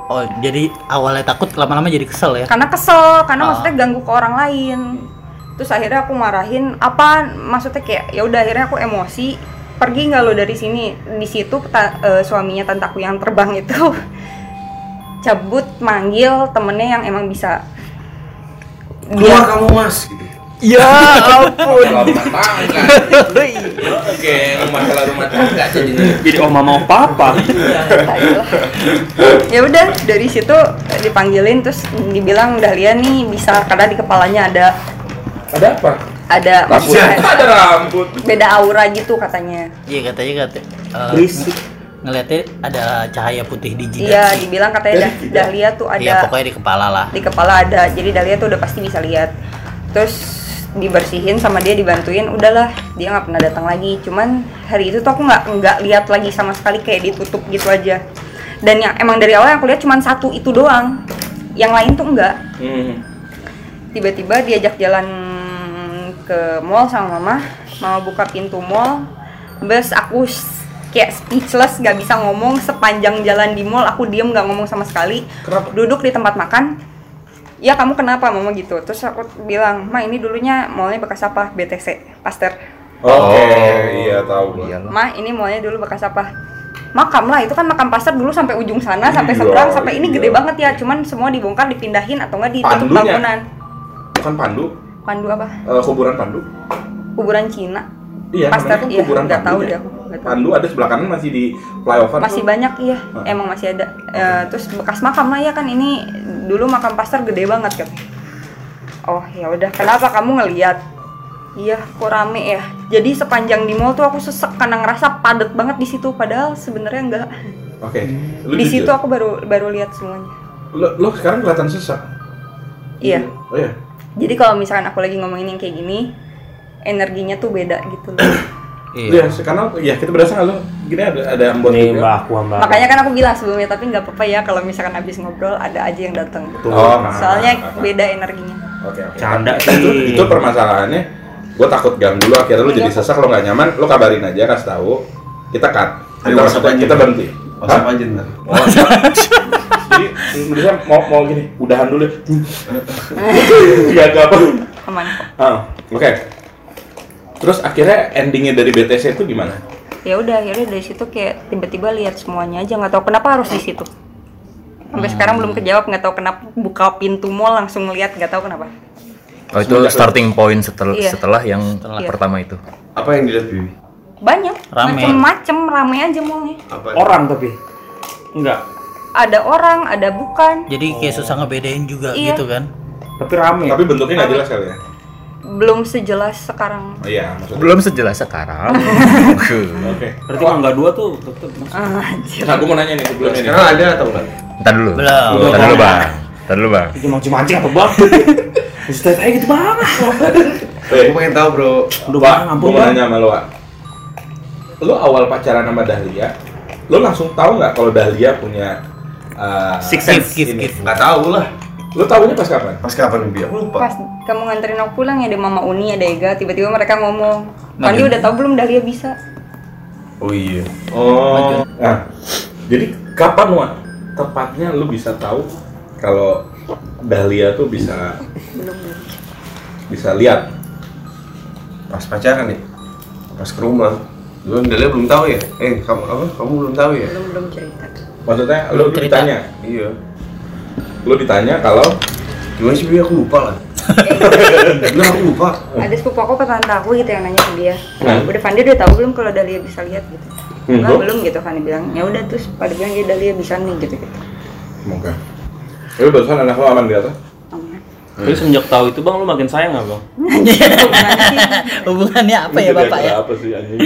Oh, jadi awalnya takut lama-lama jadi kesel ya? karena kesel karena Ah. maksudnya ganggu ke orang lain terus akhirnya aku marahin apa maksudnya kayak ya udah akhirnya aku emosi pergi nggak lo dari sini di situ ta- eh, suaminya tantaku yang terbang itu cabut manggil temennya yang emang bisa Keluar kamu mas gitu. Ya ampun. Rumah tangga. Oke, masalah rumah tangga jadinya. Jadi oma mau papa. ya udah dari situ dipanggilin terus dibilang Dahlia nih bisa karena di kepalanya ada Ada apa? ada Rambut. Ada rambut. beda aura gitu katanya Iya katanya kata eh, Berisik. ngeliatnya ada cahaya putih di jidat. iya dibilang katanya Dah- Dahlia tuh Iya ada pokoknya di kepala lah. di kepala ada jadi Dahlia tuh udah pasti bisa lihat terus dibersihin sama dia dibantuin udahlah dia nggak pernah datang lagi. Cuman hari itu tuh aku nggak nggak lihat lagi sama sekali kayak ditutup gitu aja. Dan yang emang dari awal yang aku lihat cuman satu itu doang. Yang lain tuh enggak Hmm. tiba-tiba diajak jalan ke mall sama mama mama buka pintu mall. Bes aku kayak speechless gak bisa ngomong. Sepanjang jalan di mall aku diem nggak ngomong sama sekali. Kenapa? duduk di tempat makan ya kamu kenapa? Mama gitu. Terus aku bilang ma ini dulunya mallnya bekas apa? BTC Pasteur. Oke, iya tahu gua. ma ini mallnya dulu bekas apa? Makam lah itu kan makam pasar dulu sampai ujung sana sampai Iya, seberang sampai ini iya. gede banget ya. Cuman semua dibongkar dipindahin atau enggak ditutup Pandunya? bangunan. Bukan pandu, pandu apa? Eh, kuburan pandu. kuburan Cina. Iya, Pasteur namanya kan iya. kuburan nggak tahu deh ya. aku nggak tahu. Pandu ada sebelah kanan masih di flyover. masih tuh. banyak iya Ah. emang masih ada Eh, terus bekas makam lah ya kan ini dulu makam pasar gede banget kan oh ya udah kenapa kamu ngeliat iya kok rame ya jadi sepanjang di mall tuh aku sesek karena ngerasa padat banget di situ padahal sebenarnya enggak Oke. Lu di jujur. situ aku baru baru lihat semuanya Lo, lo sekarang kelihatan sesak. iya Oh iya. jadi kalau misalkan aku lagi ngomongin yang kayak gini energinya tuh beda gitu loh Iya, sekarang ya kita berasa nggak lo gini ada ada ambon Nih juga. mbak aku mbak. makanya kan aku bilang sebelumnya tapi nggak apa-apa ya kalau misalkan habis ngobrol ada aja yang datang Oh, nah, soalnya nah, nah. beda energinya Oke, oke. Canda itu, sih. itu permasalahannya. Gue takut ganggu lo, akhirnya lo jadi Iya. sesak, lo nggak nyaman, lo kabarin aja, kasih tahu. Kita cut. Ayo, Kita, WhatsApp aja. kita berhenti. WhatsApp aja ntar. Oh. Jadi Indonesia mau mau gini, udahan dulu. ya. Gak apa. aman kok Ah, Oke. Terus akhirnya endingnya dari BTS itu gimana? ya udah akhirnya dari situ kayak tiba-tiba lihat semuanya aja nggak tahu kenapa harus di situ sampai sekarang belum kejawab nggak tahu kenapa buka pintu mall langsung ngeliat nggak tahu kenapa Oh itu starting point setelah Iya. setelah yang Iya. pertama itu. Apa yang dilihat Bibi? banyak Rame. macem-macem rame aja mallnya? Orang tapi enggak, ada orang ada bukan Jadi kayak susah ngebedain juga Iya. gitu kan. tapi rame. Tapi bentuknya nggak jelas kali ya? Belum sejelas sekarang Oh iya, maksudnya. Belum sejelas sekarang. Oke. Berarti kalau enggak dua tuh tetep Mas. Anjir. Nah, aku mau nanya nih sebelumnya nih. Sekarang ada atau enggak? Ntar dulu. Belum. Ntar dulu bang. Ntar dulu bang. Itu mancing-mancing apa bang? Ustaz saya gitu banget. Eh, Aku pengen tahu bro. Udah Pak, bang, ampun mau bang. nanya sama lo, Wak. Lo awal pacaran sama Dahlia, lo langsung tahu nggak kalau Dahlia punya uh, Six sense. Gift, ini? gift. Nggak tahu lah. Lo tahunya pas kapan? Pas kapan Bibi? Aku lupa. pas kamu nganterin aku pulang ya ada mama Uni ada Ega tiba-tiba mereka ngomong Nah, Pandi udah tahu belum Dahlia bisa Oh iya. Oh, nah, jadi kapan Wak? Tepatnya lo bisa tahu kalau Dahlia tuh bisa belum belum bisa lihat. Pas pacaran nih. Pas ke rumah. Dulu Delia belum tahu ya? Eh, kamu apa? Kamu belum tahu ya? belum belum cerita Maksudnya lo Belum cerita. ditanya, Iya. Lo ditanya kalau Gimana sih? Aku lupa lah. Bener aku lupa. ada sepupu aku apa tante aku gitu yang nanya ke dia Hmm. udah Pandi udah tahu belum kalau Dahlia bisa lihat gitu Hmm, Enggak, belum gitu Fandi bilang ya udah terus pada bilang ya Dahlia bisa nih gitu gitu Semoga. Tapi barusan anak lo aman di atas? aman Tapi semenjak tahu itu bang, lu makin sayang nggak bang? Hubungannya apa ya bapak ya? Apa sih anjing?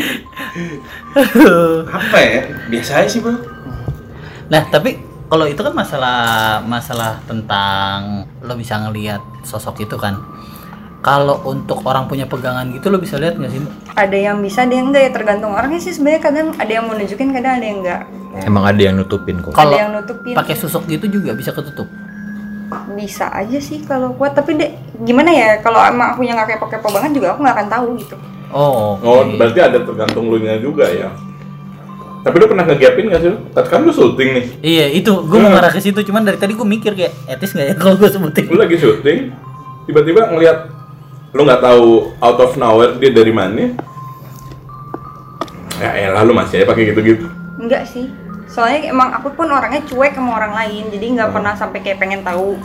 Apa ya? Biasa aja sih bro. Nah tapi kalau itu kan masalah masalah tentang lo bisa ngelihat sosok itu kan. Kalau untuk orang punya pegangan gitu lo bisa lihat nggak sih? ada yang bisa ada yang enggak ya tergantung orangnya sih sebenarnya kadang ada yang mau nunjukin kadang ada yang enggak Emang ada yang nutupin kok. Kalau yang nutupin. pakai susuk gitu juga bisa ketutup. bisa aja sih kalau kuat tapi deh gimana ya kalau emang aku yang nggak kepo-kepo banget juga aku nggak akan tahu gitu Oh. Oh, oke. berarti ada tergantung lu nya juga ya. Tapi lu pernah ngegapin gak sih? lu? Tapi kan lu syuting nih. Iya itu gue mau ngarah ke situ cuman dari tadi gue mikir kayak etis nggak ya kalau gue sebutin. Lu lagi syuting, tiba-tiba ngelihat lu nggak tahu out of nowhere dia dari mana. Ya elah lu masih aja pakai gitu-gitu. enggak sih soalnya emang aku pun orangnya cuek sama orang lain jadi nggak pernah sampai kayak pengen tahu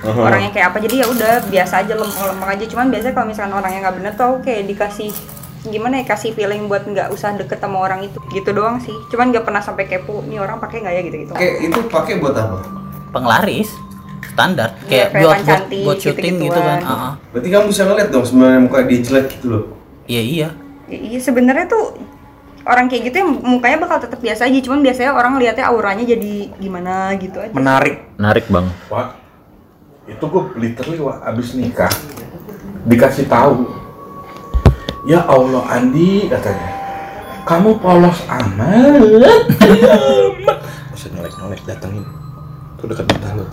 Uh-huh. orangnya kayak apa jadi ya udah biasa aja lempeng-lempeng aja cuman biasanya kalau misalkan orangnya nggak bener tuh aku kayak dikasih gimana ya kasih feeling buat nggak usah deket sama orang itu gitu doang sih cuman nggak pernah sampai kepo nih orang pakai nggak ya gitu gitu Kayak itu pakai buat apa? Penglaris standar Iya, kayak buat buat, buat syuting gitu kan. gitu-gituan. Ah, ah. Berarti kamu bisa ngeliat dong sebenarnya muka dia jelek gitu loh. Iya iya. Ya, iya sebenarnya tuh orang kayak gitu ya mukanya bakal tetap biasa aja cuman biasanya orang lihatnya auranya jadi gimana gitu aja Menarik. Menarik bang. Wah, itu gue literally wah abis nikah dikasih tahu. Ya Allah Andi katanya, kamu polos amat. Usah nyolek nyolek datengin. Tuh dekat mata lo.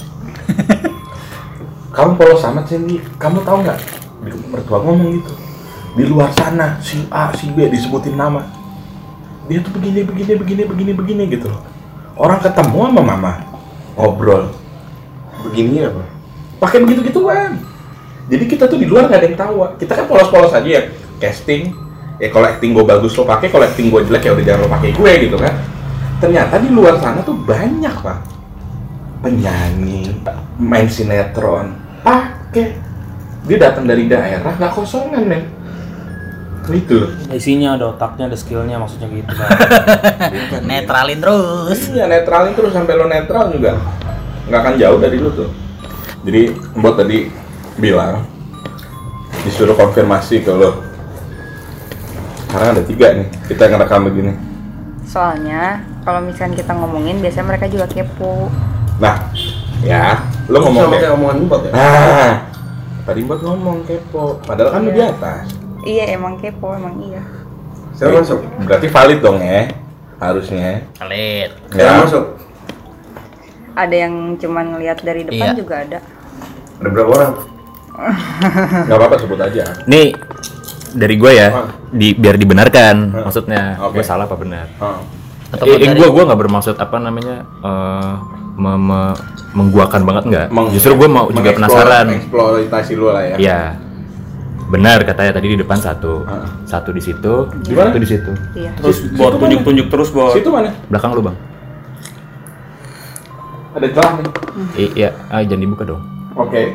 kamu polos amat sih. Kamu tahu nggak? Di mertua ngomong gitu. Di luar sana si A si B disebutin nama. Dia tuh begini begini begini begini begini gitu loh. Orang ketemu sama mama ngobrol Begini apa? pakai begitu gituan jadi kita tuh di luar nggak ada yang tahu kita kan polos-polos aja ya casting ya kalau acting gue bagus lo pakai kalau acting gue jelek ya udah jangan lo pakai gue gitu kan ternyata di luar sana tuh banyak pak penyanyi main sinetron pakai dia datang dari daerah nggak kosongan men itu Isinya ada otaknya, ada skillnya maksudnya gitu kan. Netralin terus. Iya netralin terus sampai lo netral juga nggak akan jauh dari lo tuh. Jadi Mbok tadi bilang disuruh konfirmasi ke lo. Sekarang ada tiga nih kita ngerekam begini. soalnya kalau misalkan kita ngomongin biasanya mereka juga kepo Nah, ya lo ngomong kayak omongan Mbak ya? Nah, tadi Mbok ngomong kepo. Padahal kan lo di atas. iya emang kepo emang iya Saya masuk. Berarti valid dong ya, harusnya. Saya Ya. masuk. ada yang cuman ngelihat dari depan Iya. juga ada Ada berapa orang? Nggak apa-apa sebut aja. Nih dari gue ya, Ah. di, biar dibenarkan maksudnya. Oke. Gue salah apa benar? Oh. Atau Eh, gue gue nggak bermaksud apa namanya eh, me- me- mengguakan banget nggak. Meng- Justru gue mau juga penasaran. Eksploitasi lo lah ya. Iya. Benar katanya tadi di depan satu, Ah. satu di situ, Di mana? satu di situ. iya Terus buat tunjuk-tunjuk terus buat Situ mana? Belakang lu bang. Ada celah nih. I- Iya, ah, jangan dibuka dong. Oke.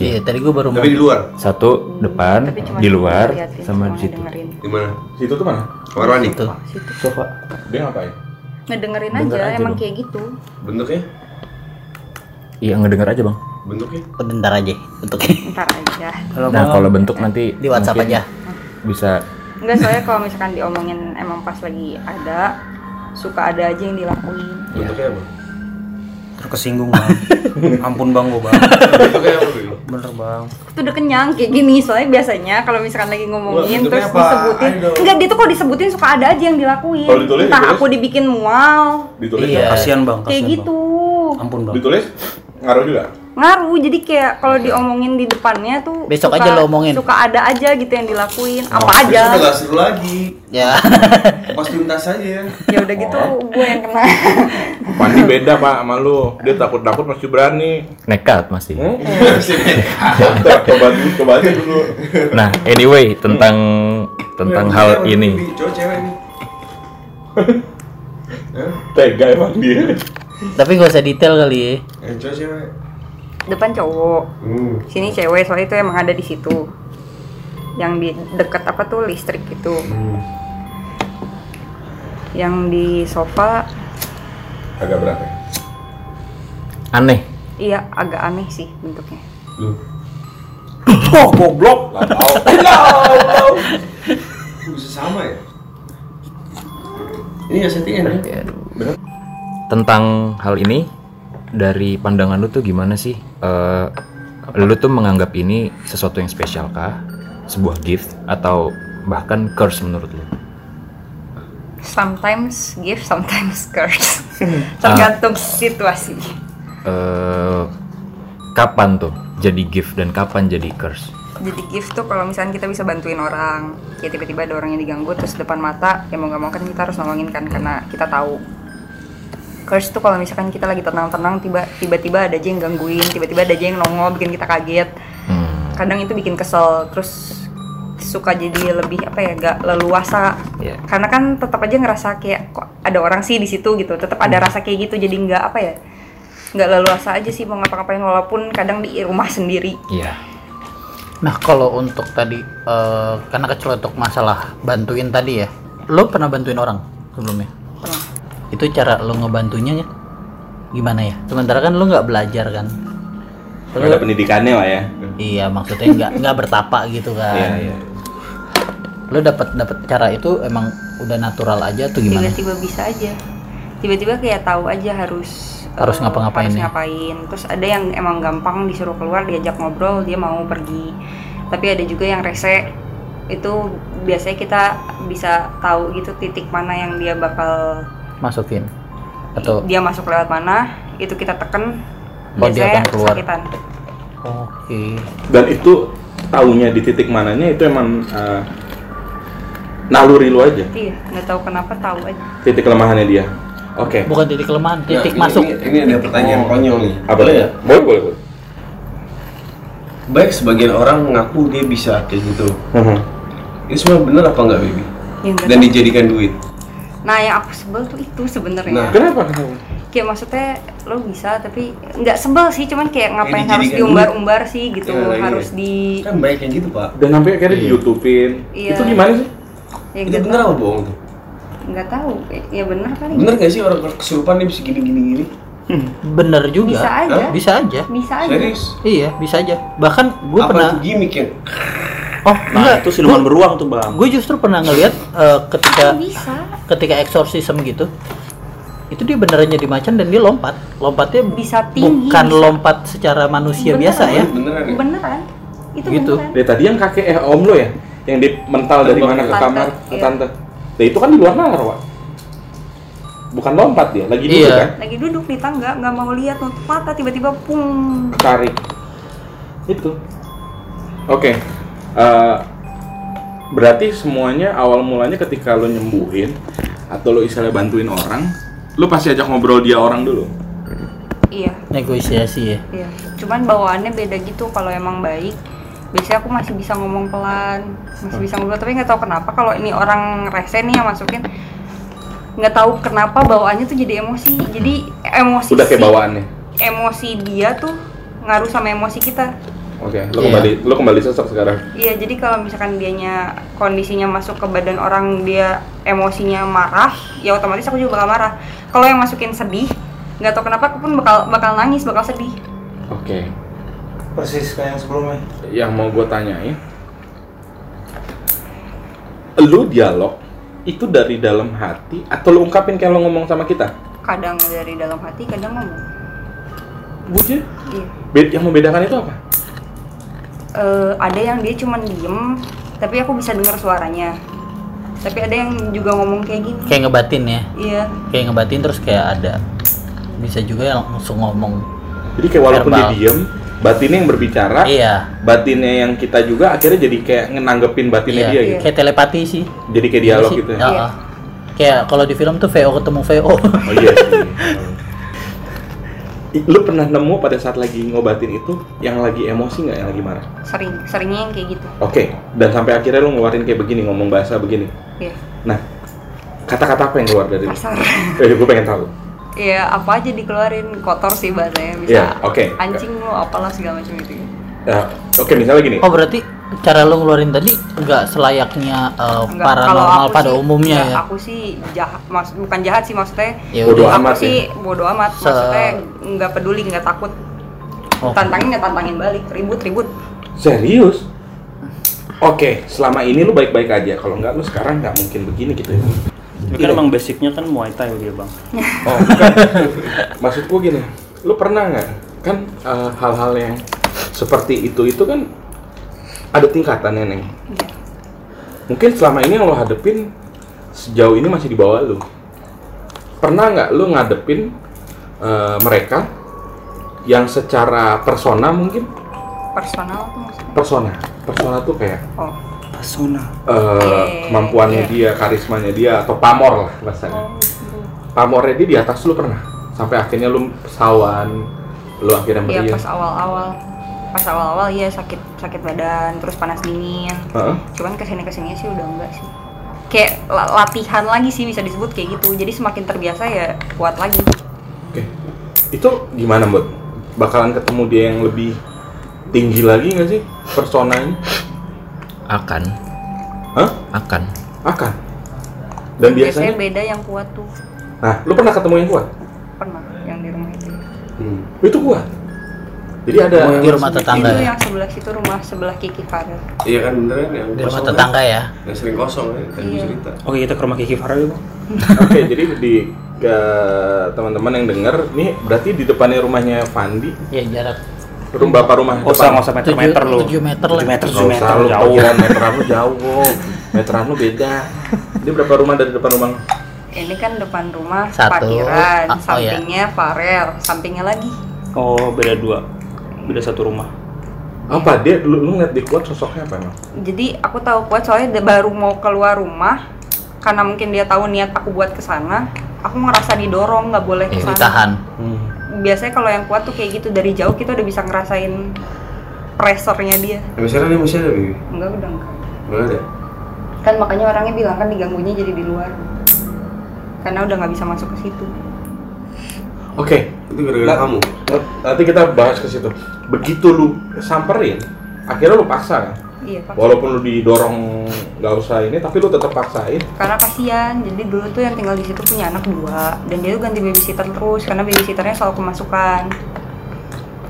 Iya, tadi gua baru mau Tapi di luar. Satu depan, di luar, sama di situ. Di mana? Situ tuh mana? Kamar mandi. itu. Sofa. Dia ngapain? Ngedengerin Denger aja, aja emang dong. kayak gitu. Bentuknya? Iya, ngedenger aja bang. Bentuknya? Bentar aja untuk Ntar aja. kalau Nah, kalau bentuk nanti di WhatsApp aja. Bisa. Enggak soalnya kalau misalkan diomongin emang pas lagi ada suka ada aja yang dilakuin. Bentuknya apa? Terkesinggung bang. Ampun bang gua bang. Bener bang. Itu udah kenyang kayak gini soalnya biasanya kalau misalkan lagi ngomongin Wah, terus apa? disebutin enggak dia tuh kalau disebutin suka ada aja yang dilakuin. Kalau ditulis, Entah ditulis. aku dibikin mual Ditulis. Iya. Kasihan bang. kayak kasihan, gitu. Bang. Ampun bang. Ditulis ngaruh juga. Ngaruh jadi kayak kalau diomongin di depannya tuh Besok suka- aja lo omongin. Suka ada aja gitu yang dilakuin. Oh, Apa aja. gak seru lagi. Ya. Pas tuntas aja ya. Ya udah gitu gue yang kena. Pandi beda pak sama lu. Dia takut-takut masih berani. Nekat masih. Hmm? coba dulu, coba aja dulu. Nah, anyway tentang tentang hal Cewek, ini. Cowok cewek nih. Tega emang dia. Tapi gak usah detail kali ya. Eh, cowok cewek. Depan cowok. Hmm. Sini cewek soalnya itu emang ada di situ. Yang di dekat apa tuh listrik itu. Hmm. Yang di sofa Agak berat ya. Aneh. iya agak aneh sih bentuknya. Oh, goblok. Lah, tahu. Bisa sama ya? Ini ya settingan ya? Tentang hal ini dari pandangan lu tuh gimana sih? Eh, lu tuh menganggap ini sesuatu yang spesial kah? Sebuah gift atau bahkan curse menurut lu? Sometimes gift, sometimes curse. Tergantung situasi. Eh, kapan tuh jadi gift dan kapan jadi curse? Jadi gift tuh kalau misalnya kita bisa bantuin orang, kayak tiba-tiba ada orang yang diganggu terus depan mata, ya mau gak mau kan kita harus nolongin kan karena kita tahu. Curse tuh kalau misalkan kita lagi tenang-tenang tiba tiba-tiba ada aja yang gangguin, tiba-tiba ada aja yang nongol bikin kita kaget. Hmm, Kadang itu bikin kesel, terus suka jadi lebih apa ya, gak leluasa. Iya. Karena kan tetap aja ngerasa kayak kok ada orang sih di situ gitu, tetap ada rasa kayak gitu jadi nggak apa ya, nggak leluasa aja sih mau ngapa-ngapain walaupun kadang di rumah sendiri. iya. Nah kalau untuk tadi eh, karena kecelotok masalah bantuin tadi ya, lo pernah bantuin orang sebelumnya? Itu cara lo ngebantunya ya? Gimana ya? Sementara kan lo nggak belajar kan? Lo- Ada pendidikannya lah ya. iya maksudnya nggak nggak bertapa gitu kan? Iya, iya. Lo dapat dapat cara itu emang udah natural aja tuh gimana? tiba-tiba bisa aja tiba-tiba kayak tahu aja harus Harus eh, ngapa-ngapain harus ya? ngapain terus ada yang emang gampang disuruh keluar diajak ngobrol dia mau pergi tapi ada juga yang rese itu biasanya kita bisa tahu gitu titik mana yang dia bakal Masukin atau dia masuk lewat mana itu kita teken Oh, dia akan keluar. oke Dan itu taunya di titik mananya itu emang eh, naluri lu aja. iya nggak tahu kenapa tahu aja Titik kelemahannya dia. Oke. bukan titik kelemahan Nah, titik ini- masuk Ini, ini ada pertanyaan konyol nih. Apa ya? Boleh, boleh, boleh. Baik sebagian orang mengaku dia bisa kayak gitu. Mhm. Ini semua bener apa enggak, baby? Ya, Dan dijadikan duit. Nah yang aku sebel tuh itu sebenarnya Nah. Kenapa? Kenapa? kayak maksudnya lo bisa tapi nggak sebel sih cuman kayak ngapain harus diumbar-umbar sih gitu Ya, iya. harus di Kan baik kayak gitu, Pak. Dan sampai akhirnya Iya. di YouTubein. Iya. Itu gimana sih? ya Itu nggak bener tahu apa bohong tuh? nggak tahu ya bener kali Bener gak sih orang kesurupan dia bisa gini-gini gini? bener juga bisa aja Hah? bisa aja bisa aja Serius? iya bisa aja bahkan gue apa pernah itu gimmick ya? Oh Nah, enggak itu siluman beruang tuh, Bang. gue justru pernah ngeliat eh, ketika bisa ketika eksorsisme gitu itu dia beneran jadi macan dan dia lompat lompatnya Bisa tinggi, bukan bisa. lompat secara manusia Beneran. biasa ya Beneran ya? beneran itu Gitu. beneran Dari tadi yang kakek eh om lo ya, yang di mental dari mana ke kamar ke iya. tante. Nah, itu kan di luar nalar, Wak. Bukan lompat dia, lagi duduk Iya. kan? lagi duduk di tangga nggak mau lihat nutup mata tiba-tiba pung Tarik. Itu. Oke. Eh, berarti semuanya awal mulanya ketika lo nyembuhin atau lo istilahnya bantuin orang, lo pasti ajak ngobrol dia orang dulu. iya. Negosiasi ya? Iya. Cuman bawaannya beda gitu kalau emang baik biasanya aku masih bisa ngomong pelan masih bisa ngobrol. Tapi nggak tahu kenapa kalau ini orang rese nih yang masukin nggak tahu kenapa bawaannya tuh jadi emosi. Jadi emosi Udah kayak bawaannya. emosi dia tuh ngaruh sama emosi kita Oke, lu Iya. kembali lu kembali sesek sekarang. Iya, jadi kalau misalkan dianya kondisinya masuk ke badan orang dia emosinya marah, ya otomatis aku juga bakal marah. Kalau yang masukin sedih, nggak tahu kenapa aku pun bakal bakal nangis, bakal sedih. Oke. Persis kayak yang sebelumnya. Yang mau gue tanyain, lu dialog itu dari dalam hati atau lu ungkapin kayak lu ngomong sama kita? Kadang dari dalam hati, kadang ngomong. Bujur. Iya. Bed yang membedakan itu apa? Eh, ada yang dia cuman diem, tapi aku bisa dengar suaranya. Tapi ada yang juga ngomong kayak gini. kayak ngebatin ya Iya, kayak ngebatin terus kayak ada bisa juga yang langsung ngomong Jadi kayak walaupun dia Verbal. diem, batinnya yang berbicara, iya batinnya yang kita juga akhirnya jadi kayak ngenanggepin batinnya iya dia gitu. kayak telepati sih Jadi kayak dialog Iya gitu ya. Ya, Iya. kayak kalau di film tuh VO ketemu VO Oh iya sih. Lu pernah nemu pada saat lagi ngobatin itu yang lagi emosi nggak yang lagi marah? sering, seringnya yang kayak gitu. Oke, dan sampai akhirnya lu ngeluarin kayak begini, ngomong bahasa begini. Iya, Nah, kata-kata apa yang keluar dari lu? kasar. Eh, gue pengen tahu. Iya, apa aja dikeluarin kotor sih bahasanya bisa. Iya, oke. Anjing lu apalah segala macam itu. Ya, Oke, misalnya gini. oh berarti cara lu ngeluarin tadi nggak selayaknya uh, Enggak, paranormal pada sih- umumnya enggak, ya Aku sih jahat, mas, bukan jahat sih maksudnya. ya Bodoh udah aku amat sih bodoh amat. Se- Maksudnya nggak peduli, nggak takut. Oh. Tantangin ya tantangin balik, ribut ribut. Serius? Oke, selama ini lu baik-baik aja. Kalau nggak, lu sekarang nggak mungkin begini gitu ya. Tapi kan emang basicnya kan Muay Thai dia bang. Oh, bukan. Maksud gua gini, lu pernah nggak? Kan eh, hal-hal yang seperti itu itu kan ada tingkatannya, Neng. Mungkin selama ini yang lo hadepin sejauh ini masih di bawah lu. Pernah nggak lu ngadepin eh, mereka yang secara persona mungkin Personal tuh maksudnya. persona persona tuh kayak Oh, Persona. eh, Oke, kemampuannya iya. dia karismanya dia atau pamor lah bahasanya oh gitu. pamornya dia di atas lu pernah sampai akhirnya lu pesawan lu akhirnya Iya meriah pas awal-awal, pas awal-awal iya sakit sakit badan, terus panas dingin. Heeh. Cuman ke sini ke sini sih udah enggak sih. Kayak la- latihan lagi sih bisa disebut kayak gitu. Jadi semakin terbiasa ya kuat lagi. oke itu gimana buat bakalan ketemu dia yang lebih tinggi lagi nggak sih personanya akan Hah? akan akan dan biasanya beda yang kuat tuh. nah lu pernah ketemu yang kuat Pernah yang di rumah itu. Hmm. itu kuat jadi ada di rumah tetangga itu ya yang sebelah situ rumah sebelah Kiki Farel. Iya kan bener kan yang di rumah tetangga ya kan? Yang sering kosong ya, tadi Iya. cerita. Oke kita ke rumah Kiki Farah dulu. Oke, jadi di ke teman-teman yang denger, nih berarti di depannya rumahnya Fandi, ya jarak rum bapak rumah Nggak usah nggak usah meter-meter lu. Tujuh meter lah. Tujuh meter, tujuh meter jauh. jauh, meteran lu jauh, meteran lu beda. Ini berapa rumah dari depan rumah? Ini kan depan rumah Satu. parkiran, Ah, oh, sampingnya Farel, sampingnya lagi. Oh beda dua, beda satu rumah. Apa dia lu, lu ngeliat dia kuat sosoknya apa emang? Jadi aku tahu kuat soalnya dia baru mau keluar rumah karena mungkin dia tahu niat aku buat ke sana. Aku ngerasa didorong nggak boleh ke ya, sana. ditahan Hmm. Biasanya kalau yang kuat tuh kayak gitu dari jauh kita udah bisa ngerasain pressure-nya dia. Tapi sekarang dia masih ada, Bibi? Enggak udah enggak. Nggak ada? Kan makanya orangnya bilang kan diganggunya jadi di luar. Karena udah nggak bisa masuk ke situ. Oke, Itu gara-gara Nah, kamu? nanti kita bahas ke situ. Begitu lu samperin, akhirnya lu paksa kan? Iya, Pak. Walaupun lu didorong nggak usah ini, tapi lu tetap paksain. karena kasihan jadi dulu tuh yang tinggal di situ punya anak dua dan dia tuh ganti babysitter terus karena babysitternya selalu kemasukan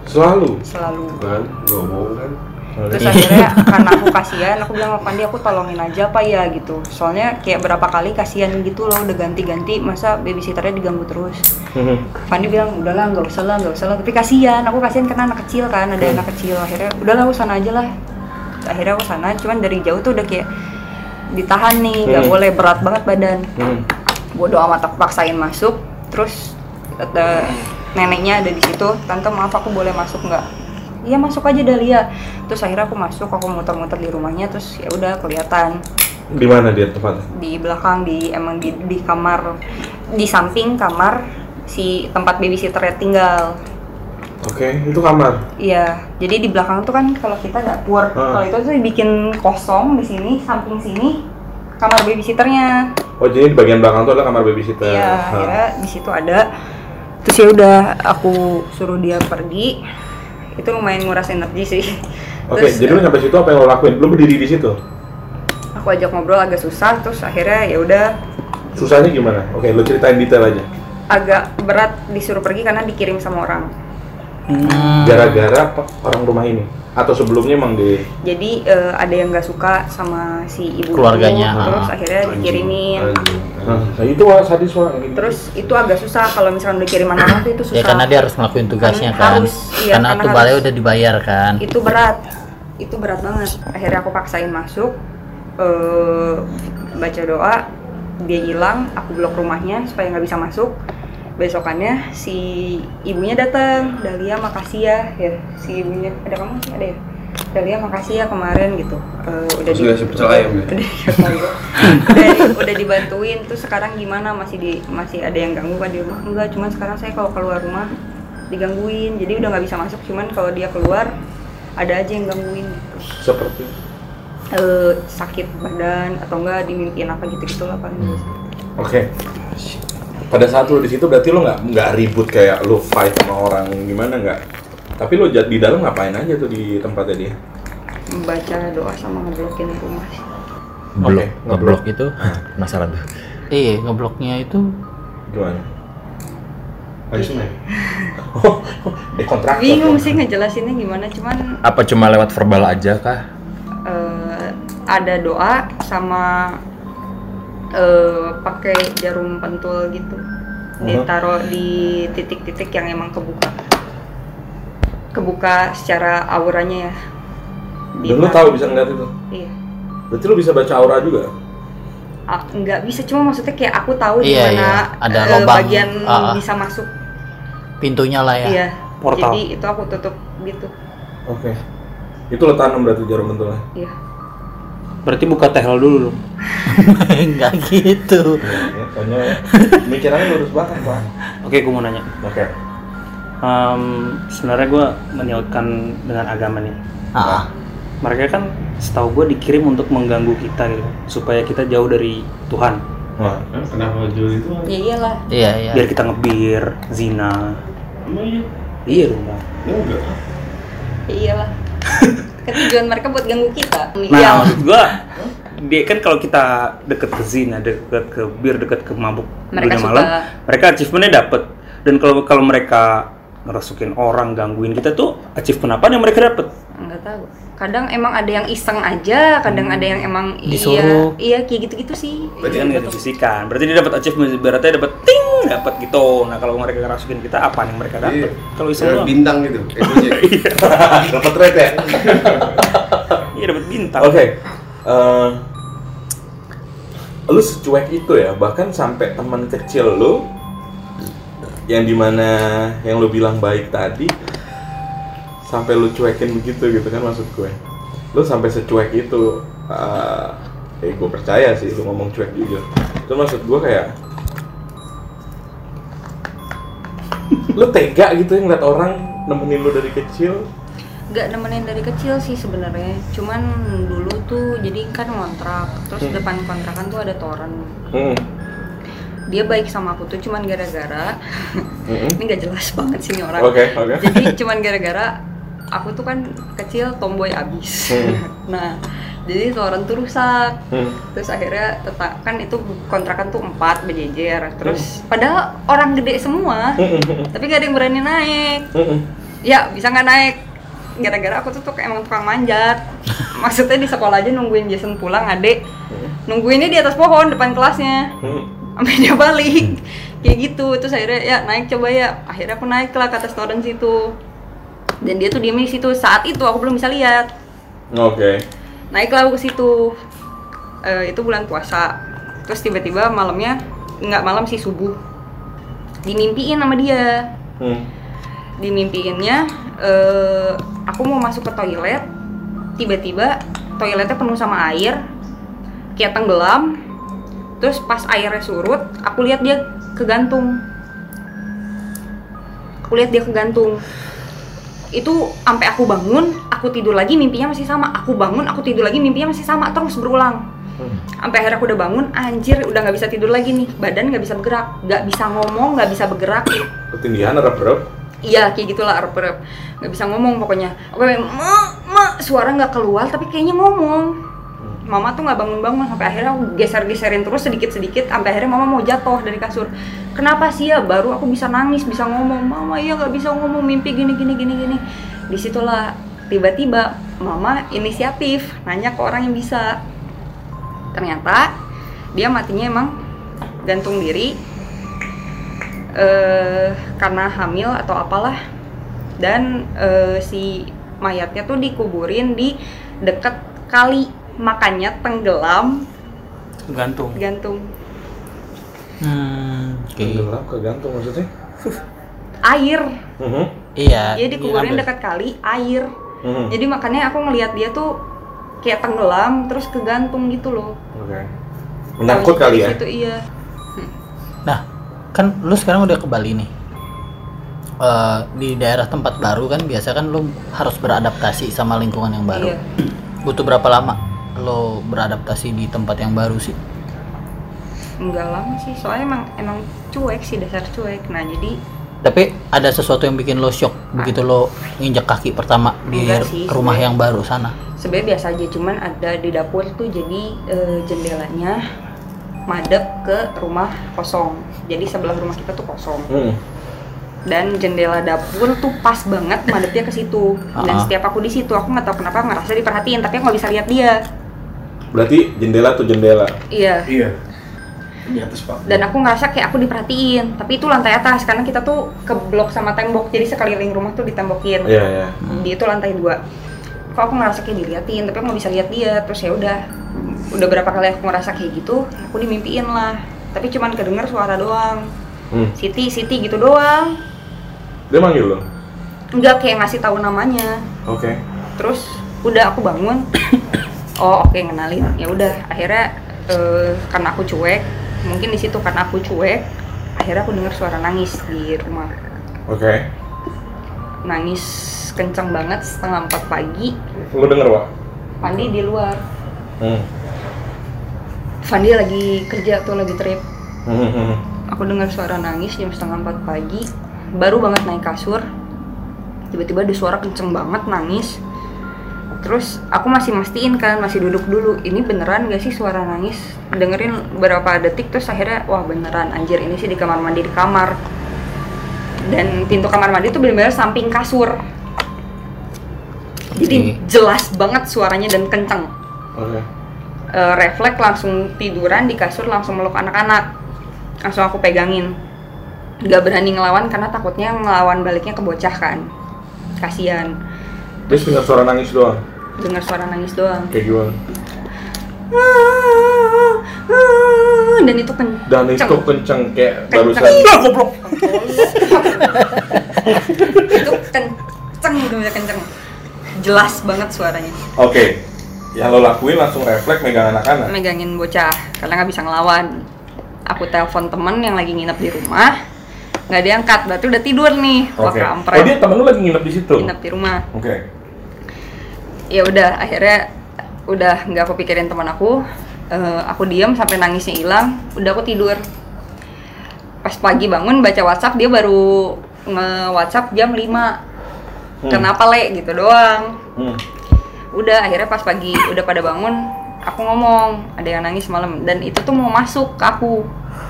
Selalu. selalu Kan? Nggak bohong kan? Terus akhirnya karena aku kasihan aku bilang sama Pandi aku tolongin aja apa ya? gitu. Soalnya kayak berapa kali kasihan gitu loh udah ganti-ganti masa babysitternya diganggu terus. Pandi bilang udahlah nggak usah lah nggak usah lah. Tapi kasihan aku kasihan karena anak kecil kan ada anak kecil. Akhirnya udahlah aku sana aja lah. Akhirnya aku sana cuman dari jauh tuh udah kayak ditahan nih nggak Hmm. boleh berat banget badan. Hmm. bodoh amat aku paksain masuk terus ada neneknya ada di situ tante maaf aku boleh masuk nggak iya masuk aja Dahlia terus akhirnya aku masuk aku muter-muter di rumahnya terus ya udah kelihatan Di mana dia tempatnya? di belakang di emang di, di kamar di samping kamar si tempat babysitternya tinggal Oke, itu kamar. Iya, jadi di belakang tuh kan kalau kita dapur, Ah. kalau itu tuh dibikin kosong di sini, samping sini kamar babysitternya. Oh, jadi di bagian belakang itu adalah kamar babysitter. Iya, Hah. akhirnya di situ ada. terus ya udah aku suruh dia pergi itu lumayan nguras energi sih Oke, Terus, jadi lu sampai situ apa yang lo lakuin? Lu berdiri di situ. aku ajak ngobrol agak susah terus akhirnya ya udah Susahnya gimana? Oke, lu ceritain detail aja. agak berat disuruh pergi karena dikirim sama orang Gara-gara apa? Orang rumah ini? Atau sebelumnya emang di jadi eh, ada yang nggak suka sama si ibu Keluarganya, terus ah. akhirnya dikirimin. Nah, nah, itu wah sadis wah gitu. terus itu agak susah kalau misalnya udah kiriman orang tuh itu susah. Ya karena dia harus ngelakuin tugasnya Kan kan. harus, iya, karena karena tuh balai udah dibayar kan. itu berat. Itu berat banget. Akhirnya aku paksain masuk eh baca doa dia hilang aku blok rumahnya supaya nggak bisa masuk besokannya si ibunya datang Dahlia makasih ya. Ya si ibunya. Ada kamu sih? Ada ya? Dahlia makasih ya kemarin gitu. Eh, udah pecel ayam ya? udah, udah, udah dibantuin. Tuh sekarang gimana? Masih di masih ada yang ganggu kan di rumah? Enggak cuman sekarang saya kalau keluar rumah digangguin. Jadi udah nggak bisa masuk cuman kalau dia keluar ada aja yang gangguin. Gitu. seperti? Eh, sakit badan atau enggak dimimpiin apa gitu gitu lah paling biasa. Oke. Pada saat lu di situ berarti lu nggak nggak ribut kayak lu fight sama orang gimana nggak? Tapi lu di dalam ngapain aja tuh di tempatnya dia? membaca doa sama ngeblokin rumah sih. Blok, Oke, ngeblok itu penasaran tuh. Iya, ngebloknya itu Gimana? Lagi sungai? Oh, di kontrak. bingung sih ngejelasinnya gimana cuman Apa cuma lewat verbal aja kah? eh, ada doa sama eh, pakai jarum pentul gitu ditaruh di titik-titik yang emang kebuka kebuka secara auranya ya Di Dan lu tahu bisa ngeliat itu? iya Berarti lu bisa baca aura juga? Ah, nggak bisa cuma maksudnya kayak aku tahu di Iya, mana iya. Ada lubang. bagian ah. bisa masuk pintunya lah ya. iya Portal. jadi itu aku tutup gitu Oke. Itu lo tanam berarti jarum pentulnya? iya Berarti buka tehel dulu dong. Enggak gitu. Ya, soalnya pemikirannya lurus banget, Pak. Oke, gue mau nanya. Oke. Em, sebenarnya gue menyautkan dengan agama nih. Ah, Mereka kan setahu gue dikirim untuk mengganggu kita gitu, supaya kita jauh dari Tuhan. Wah, Kenapa Jul itu? ya iyalah iya iya. Biar kita ngebir, zina. Emang iya? Iya dong. Enggak. ya iyalah kan tujuan mereka buat ganggu kita Nah, Iya. maksud gua dia kan kalau kita deket ke zina, deket ke bir, deket ke mabuk Mereka dunia suka- malam, mereka achievementnya dapet. Dan kalau kalau mereka ngerasukin orang, gangguin kita tuh achievement apa yang mereka dapet? nggak tahu kadang emang ada yang iseng aja kadang ada yang emang Disuruh. iya iya kayak gitu gitu sih Berarti kan nggak difisikan. Berarti dia dapat achievement, berarti dapat ting, dapat gitu. Nah kalau mereka ngerasukin kita apa yang mereka dapat? Kalau iseng doang. bintang gitu. Ekunya. dapat rate ya? Iya dapat bintang. Oke. eh, lu secuek itu ya, bahkan sampai teman kecil lu yang di mana yang lu bilang baik tadi sampai lu cuekin begitu gitu kan maksud gue lu sampai secuek itu eh eh gue percaya sih lu ngomong cuek jujur itu maksud gue kayak lu tega gitu ya ngeliat orang nemenin lu dari kecil nggak nemenin dari kecil sih sebenarnya cuman dulu tuh jadi kan ngontrak terus Hmm. depan kontrakan tuh ada toren hmm. dia baik sama aku tuh cuman gara-gara Mm-mm. ini nggak jelas banget sih orang Oke, oke. jadi cuman gara-gara aku tuh kan kecil tomboy abis. Hmm. nah jadi toren tuh rusak. Hmm. terus akhirnya tetap kan itu kontrakan tuh empat berjejer. Terus Hmm. padahal orang gede semua tapi gak ada yang berani naik. Mm-mm. ya bisa nggak naik? Gara-gara aku tuh, tuh emang tukang manjat. Maksudnya di sekolah aja nungguin Jason pulang adek nungguinnya di atas pohon depan kelasnya. Hmm. sampai dia balik. Kayak gitu. Terus akhirnya ya naik coba ya. Akhirnya aku naik lah ke atas toren situ dan dia tuh diem di situ. Saat itu aku belum bisa lihat. Oke. naiklah aku ke situ. Eh, itu bulan puasa. Terus tiba-tiba malamnya nggak malam sih subuh. Dimimpiin sama dia. Hmm. dimimpiinnya eh, aku mau masuk ke toilet. Tiba-tiba toiletnya penuh sama air. Kayak tenggelam. Terus pas airnya surut aku lihat dia kegantung. Aku lihat dia kegantung itu sampai aku bangun aku tidur lagi mimpinya masih sama. Aku bangun aku tidur lagi mimpinya masih sama terus berulang. Sampai akhirnya aku udah bangun anjir udah nggak bisa tidur lagi nih. Badan nggak bisa bergerak nggak bisa ngomong nggak bisa bergerak. Ketindihan rep-rep. iya kayak gitulah arep arep nggak bisa ngomong pokoknya. Aku kayak suara nggak keluar tapi kayaknya ngomong mama tuh nggak bangun bangun sampai akhirnya aku geser geserin terus sedikit sedikit sampai akhirnya mama mau jatuh dari kasur. Kenapa sih ya? Baru aku bisa nangis bisa ngomong mama iya nggak bisa ngomong mimpi gini gini gini gini. Di situlah tiba-tiba mama inisiatif nanya ke orang yang bisa. Ternyata dia matinya emang gantung diri eh karena hamil atau apalah. Dan eh, si mayatnya tuh dikuburin di deket kali makanya tenggelam gantung gantung hmm oke Tenggelam ke gantung maksudnya? air Mhm. iya dia dikuburin diambil. dekat kali air Mhm. jadi makanya aku ngelihat dia tuh kayak tenggelam terus kegantung gitu loh Oke. Menakut kali ya? itu iya Nah, kan lu sekarang udah ke Bali nih. Eh, di daerah tempat baru kan biasa kan lu harus beradaptasi sama lingkungan yang baru. Iya. Butuh berapa lama lo beradaptasi di tempat yang baru sih? enggak lama sih soalnya emang emang cuek sih dasar cuek nah jadi Tapi ada sesuatu yang bikin lo shock begitu lo nginjak kaki pertama di sih, rumah yang baru sana. sebenarnya biasa aja cuman ada di dapur tuh jadi eh, jendelanya madep ke rumah kosong jadi sebelah rumah kita tuh kosong Hmm. dan jendela dapur tuh pas banget madepnya ke situ dan Ah. setiap aku di situ aku nggak tahu kenapa ngerasa diperhatiin tapi aku nggak bisa lihat dia Berarti jendela tuh jendela. iya Iya. Di atas pak. dan aku ngerasa kayak aku diperhatiin tapi itu lantai atas karena kita tuh keblok sama tembok jadi sekeliling rumah tuh ditembokin Iya, iya. dia itu lantai dua kok aku ngerasa kayak diliatin tapi aku nggak bisa lihat dia terus ya udah udah berapa kali aku ngerasa kayak gitu aku dimimpiin lah tapi cuman kedenger suara doang Hmm. Siti Siti gitu doang Dia manggil lo? nggak kayak ngasih tahu namanya Oke. terus udah aku bangun oh oke ngenalin. Ya udah akhirnya eh, karena aku cuek mungkin di situ karena aku cuek akhirnya aku dengar suara nangis di rumah. Oke. nangis kencang banget setengah empat pagi. Lu denger, Wak? Pandi di luar. Hmm. Fandi lagi kerja tuh lagi trip. Hmm, hmm, aku dengar suara nangis jam setengah empat pagi. Baru banget naik kasur. Tiba-tiba ada suara kenceng banget nangis terus aku masih mastiin kan masih duduk dulu. Ini beneran gak sih suara nangis? Dengerin beberapa detik terus akhirnya wah beneran anjir ini sih di kamar mandi di kamar. Dan pintu kamar mandi tuh bener-bener samping kasur. Jadi jelas banget suaranya dan kenceng. Oke. Eh, refleks langsung tiduran di kasur langsung meluk anak-anak. Langsung aku pegangin. Nggak berani ngelawan karena takutnya ngelawan baliknya ke bocah kan. Kasihan Terus dengar suara nangis doang. dengar suara nangis doang Kayak gimana? dan itu kenceng Dan itu kenceng kayak Kenceng. barusan. Lah, goblok. itu kenceng udah kenceng jelas banget suaranya Oke. Yang lo lakuin langsung refleks megang anak-anak. megangin bocah karena nggak bisa ngelawan aku telepon temen yang lagi nginep di rumah nggak diangkat berarti udah tidur nih. Wah Oke. kampret Oh, dia temen lu lagi nginep di situ. nginep di rumah. Oke. ya udah akhirnya udah nggak aku pikirin teman aku. Eh, aku diam sampai nangisnya hilang udah aku tidur. Pas pagi bangun baca WhatsApp dia baru nge WhatsApp jam 5 kenapa le? Gitu doang. Hmm. udah akhirnya pas pagi udah pada bangun aku ngomong ada yang nangis malam. Dan itu tuh mau masuk ke aku.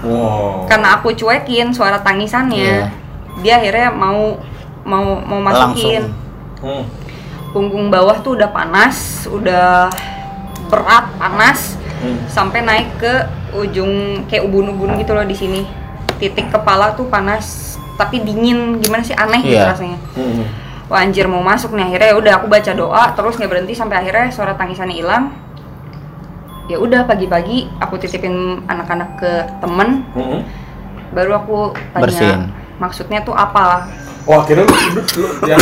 Wow. karena aku cuekin suara tangisannya dia akhirnya mau mau mau masukin. Hmm. punggung bawah tuh udah panas udah berat panas Hmm. sampai naik ke ujung kayak ubun-ubun gitu loh di sini. Titik kepala tuh panas tapi dingin. Gimana sih? Aneh gitu Iya. rasanya. Hmm. wah anjir mau masuk nih. Akhirnya ya udah aku baca doa terus nggak berhenti sampai akhirnya suara tangisannya hilang ya udah pagi-pagi aku titipin anak-anak ke temen Hmm. baru aku tanya Bersihin. maksudnya tuh apa Oh, akhirnya lu, lu, lu yang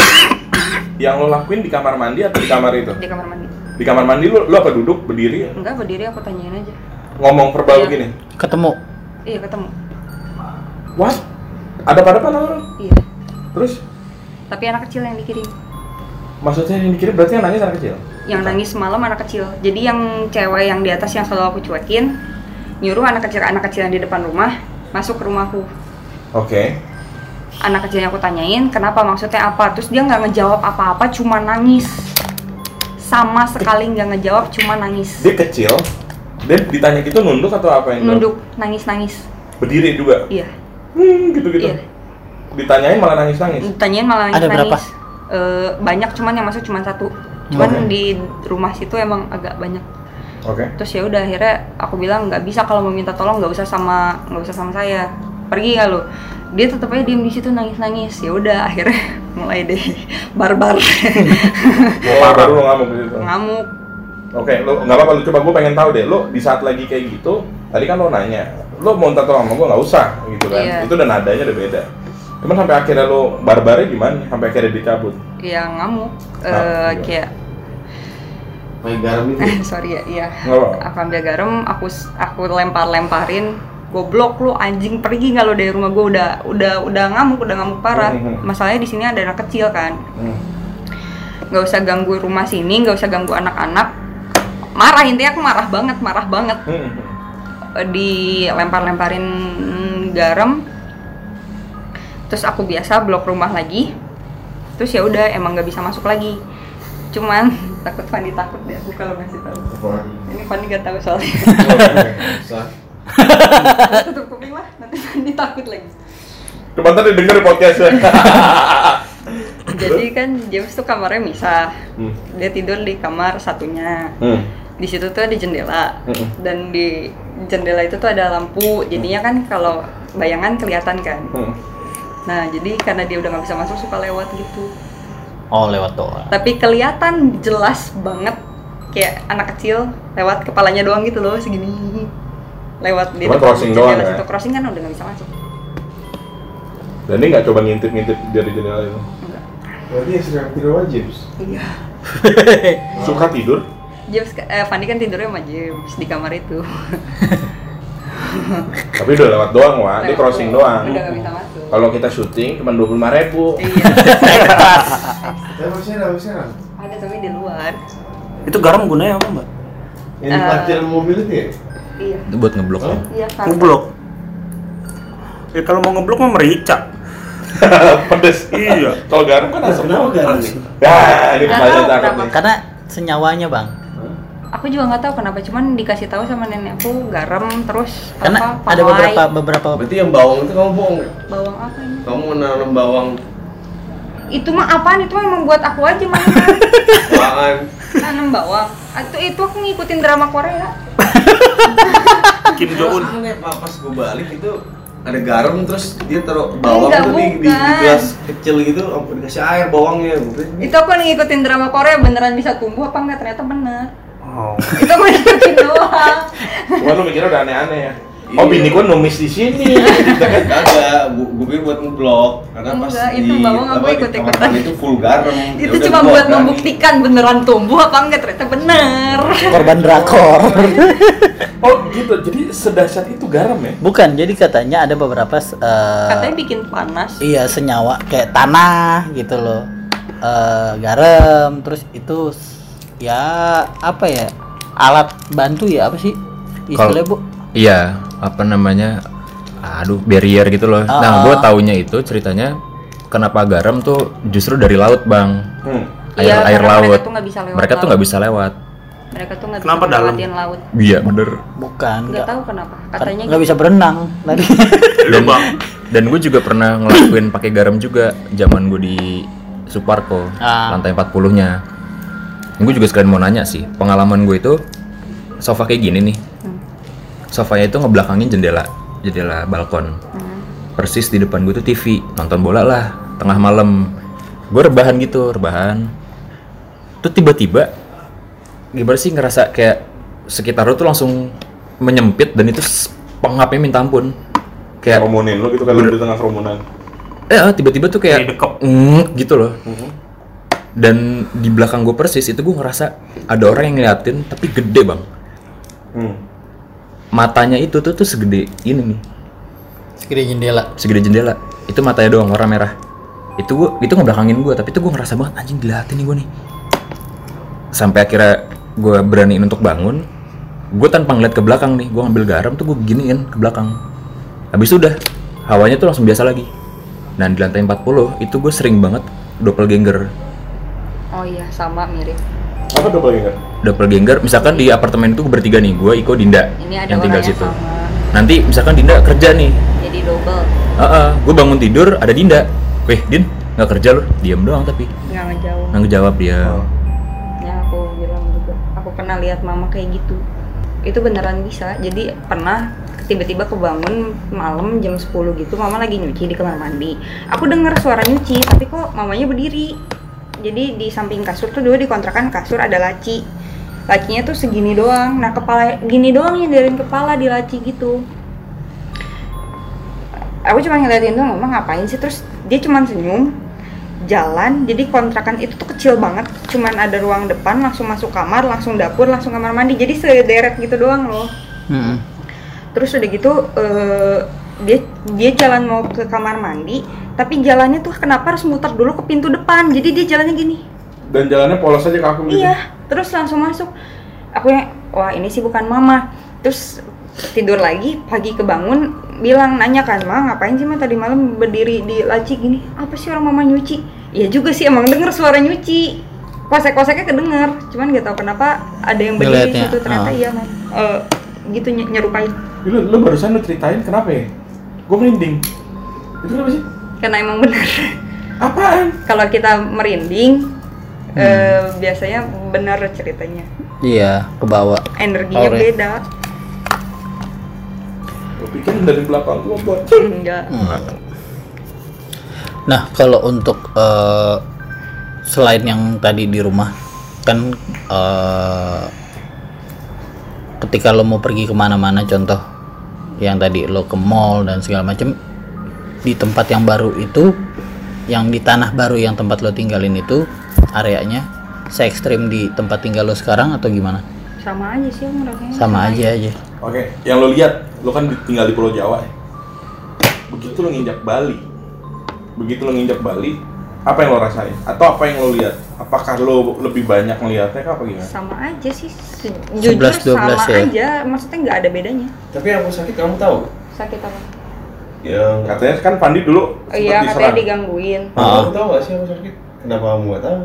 yang lo lakuin di kamar mandi atau di kamar itu? di kamar mandi Di kamar mandi lu, lu apa duduk berdiri enggak berdiri aku tanyain aja ngomong verbal Iya. gini? Ketemu. iya ketemu What? Ada pada apa lu? iya Terus tapi anak kecil yang dikirim maksudnya yang dikirim berarti yang nangis anak kecil? Yang nangis semalam anak kecil jadi yang cewek yang di atas yang selalu aku cuekin nyuruh anak kecil anak kecil yang di depan rumah masuk ke rumahku Oke. anak kecil yang aku tanyain kenapa maksudnya apa terus dia nggak ngejawab apa-apa cuma nangis sama sekali nggak ngejawab cuma nangis Dia kecil. Dia ditanya gitu nunduk atau apa yang nunduk nangis nangis Berdiri juga. iya Hmm, gitu-gitu. Iya. Ditanyain malah nangis-nangis. ditanyain malah nangis Ada berapa? nangis Eh, banyak cuman yang masuk cuma satu cuman Oke. di rumah situ emang agak banyak Oke. terus ya udah akhirnya aku bilang nggak bisa kalau mau minta tolong nggak usah sama nggak usah sama saya pergi ya lo dia tetap aja diem di situ nangis nangis ya udah akhirnya mulai deh barbar baru lo ngamuk gitu. ngamuk Oke, lo nggak apa-apa. Lo coba gue pengen tahu deh. Lo di saat lagi kayak gitu, tadi kan lo nanya, lo mau minta tolong sama gue nggak usah, gitu kan? Iya. Itu udah nadanya udah beda. Cuman sampai akhirnya lo barbarnya gimana? Sampai akhirnya dicabut. ya ngamuk Nah, iya. kayak Pakai garam itu. sorry ya iya apa-apa. aku ambil garam aku aku lempar lemparin goblok lu anjing pergi nggak lo dari rumah gue udah udah udah ngamuk udah ngamuk parah Mhm. masalahnya di sini ada anak kecil kan Hmm. nggak usah ganggu rumah sini nggak usah ganggu anak-anak marah intinya aku marah banget marah banget Hmm. Eh, dilempar-lemparin garam terus aku biasa blok rumah lagi terus ya udah emang nggak bisa masuk lagi cuman takut Fanny takut deh aku kalau ngasih tahu. Ini Fanny gak tahu soalnya. Tutup kuping lah nanti Fanny takut lagi. Coba tadi denger podcastnya. jadi kan James tuh kamarnya misah. Hmm. dia tidur di kamar satunya. Hmm. di situ tuh ada jendela. Mm-mm. dan di jendela itu tuh ada lampu. Jadinya kan kalau bayangan kelihatan kan. Hmm. nah jadi karena dia udah nggak bisa masuk suka lewat gitu Oh lewat doang. tapi kelihatan jelas banget kayak anak kecil lewat kepalanya doang gitu loh segini lewat di crossing jendela doang ya? situ crossing kan udah nggak bisa masuk Dan dia nggak coba ngintip-ngintip dari jendela itu. enggak Berarti ya sering tidur sama James. iya Suka tidur? James eh, Fanny kan tidurnya sama James di kamar itu Tapi udah lewat doang, wah. Dia crossing doang. doang. udah nggak bisa masuk Kalau kita syuting cuma dua puluh lima ribu. iya Ya masih ada, masih ada. ada tapi di luar Itu garam gunanya apa, Mbak? Yang Eh. parkir mobil itu ya? iya Itu buat ngeblok ya. iya kan Ngeblok. Ya kalau mau ngeblok mah merica. Pedes. Iya. Kalau garam kan asam. Kenapa garam nih? Ya, ini nih. Karena senyawanya bang. Aku juga nggak tahu kenapa cuman dikasih tahu sama nenekku garam terus Karena apa ada pawai. beberapa beberapa Berarti yang bawang itu kamu bohong ya? bawang apa ini? Kamu menanam bawang. Itu mah apaan? Itu mah emang buat aku aja mah bawaan nanam bawang. Itu itu aku ngikutin drama Korea. Kim Jong Un. Pak, pas gue balik itu ada garam terus dia taruh bawang Enggak, tuh di, di, di gelas kecil gitu dikasih air bawangnya. Itu aku ngikutin drama Korea beneran bisa tumbuh apa enggak? Ternyata bener Oh. itu aku ngikutin doang Cuma lu mikirnya udah aneh-aneh ya. Oh, bini gua numis di sini. Kagak, gue gue pikir buat ngeblok karena pas Enggak, di itu bawang aku apa, di ikut-ikutan. kamar mandi itu full garam. Ya itu udah cuma buat berani. membuktikan beneran tumbuh apa enggak ternyata bener korban drakor. Oh, gitu. Jadi sedahsyat itu garam ya? Bukan, jadi katanya ada beberapa eh, katanya bikin panas iya senyawa kayak tanah gitu loh. Eh, garam terus itu ya apa ya? Alat bantu ya apa sih? Istilahnya, Bu? Iya, apa namanya? Aduh, barrier gitu loh. Ah. Nah, gue taunya itu ceritanya kenapa garam tuh justru dari laut, Bang. Hmm. Air Iya, air laut. mereka tuh nggak bisa lewat Mereka tuh nggak bisa lewat. mereka tuh nggak bisa Kenapa dalam? laut Iya, bener. Bukan, nggak tahu kenapa kan katanya nggak gitu. bisa berenang tadi. Dan dan gue juga pernah ngelakuin pakai garam juga zaman gue di Suparko Ah. lantai 40-nya. Gue juga sekalian mau nanya sih, pengalaman gue itu sofa kayak gini nih. Sofanya itu ngebelakangin jendela, jendela balkon. Persis di depan gue tuh TV, nonton bola lah, tengah malam. Gue rebahan gitu, rebahan. Tuh tiba-tiba gimana sih ngerasa kayak sekitar lu tuh langsung menyempit dan itu pengapnya minta ampun. Kayak kerumunin lu gitu kalau di tengah kerumunan. eh tiba-tiba tuh kayak Kayak dekep. "Ngek" gitu loh. Dan di belakang gue persis itu gue ngerasa ada orang yang ngeliatin tapi gede bang. Hmm. Matanya itu tuh tuh segede ini nih, Segede jendela. segede jendela. Itu matanya doang warna merah. Itu gue itu ngebelakangin gue tapi itu gue ngerasa banget anjing diliatin nih gue nih. sampai akhirnya gue beraniin untuk bangun gue tanpa ngeliat ke belakang nih gue ngambil garam tuh gue giniin ke belakang habis itu udah hawanya tuh langsung biasa lagi dan di lantai 40 itu gue sering banget doppelganger Oh iya, sama mirip. Apa doppelganger? doppelganger misalkan di apartemen itu bertiga nih gue Iko Dinda Ini ada yang tinggal yang situ sama. nanti misalkan Dinda kerja nih Jadi double. gue bangun tidur ada Dinda weh Din nggak kerja loh diem doang tapi Nggak ngejauh. nggak ngejawab dia Ya aku bilang juga. Aku pernah lihat mama kayak gitu. Itu beneran bisa. Jadi pernah tiba-tiba kebangun malam jam 10 gitu mama lagi nyuci di kamar mandi aku dengar suara nyuci tapi kok mamanya berdiri jadi di samping kasur tuh dulu di kontrakan kasur ada laci. Lacinya tuh segini doang. Nah kepala gini doang yang dari kepala di laci gitu. Aku cuma ngeliatin tuh mama ngapain sih? Terus dia cuma senyum jalan. Jadi kontrakan itu tuh kecil banget. Cuman ada ruang depan langsung masuk kamar langsung dapur langsung kamar mandi. Jadi sederet gitu doang loh. Mm-mm. terus udah gitu eh, dia dia jalan mau ke kamar mandi tapi jalannya tuh kenapa harus muter dulu ke pintu depan jadi dia jalannya gini Dan jalannya polos aja ke aku gitu. iya terus langsung masuk aku yang wah ini sih bukan mama terus tidur lagi pagi kebangun bilang nanya kan ma ngapain sih ma tadi malam berdiri di laci gini apa sih orang mama nyuci iya juga sih emang denger suara nyuci kosek-koseknya kedenger cuman nggak tahu kenapa ada yang berdiri di Ngeliatnya, situ ternyata ah. iya man Eh, gitu ny- nyerupain Lu, lu barusan lu ceritain kenapa ya? Gue merinding. Itu kenapa sih? Karena emang benar Apaan? kalau kita merinding eh, biasanya benar ceritanya Iya, kebawa. energinya Aure. beda Gue pikir dari belakang gua buat. enggak Nah, kalau untuk eh, selain yang tadi di rumah, kan eh, ketika lo mau pergi ke mana-mana, contoh yang tadi lo ke mall dan segala macam, di tempat yang baru itu, yang di tanah baru yang tempat lo tinggalin itu, areanya se ekstrim di tempat tinggal lo sekarang atau gimana? sama aja sih aku rasanya Sama aja aja. Oke, yang lo lihat, lo kan tinggal di Pulau Jawa ya. Begitu lo nginjak Bali, begitu lo nginjak Bali, apa yang lo rasain? Atau apa yang lo lihat? Apakah lo lebih banyak ngeliatnya kah apa gimana? sama aja sih jujur 11, 12 sama ya? aja maksudnya nggak ada bedanya Tapi yang aku sakit kamu tahu? sakit apa Yang Katanya kan Pandi dulu oh iya diserang. katanya digangguin Ah. Kamu tahu gak sih aku sakit? Kenapa kamu gak tahu?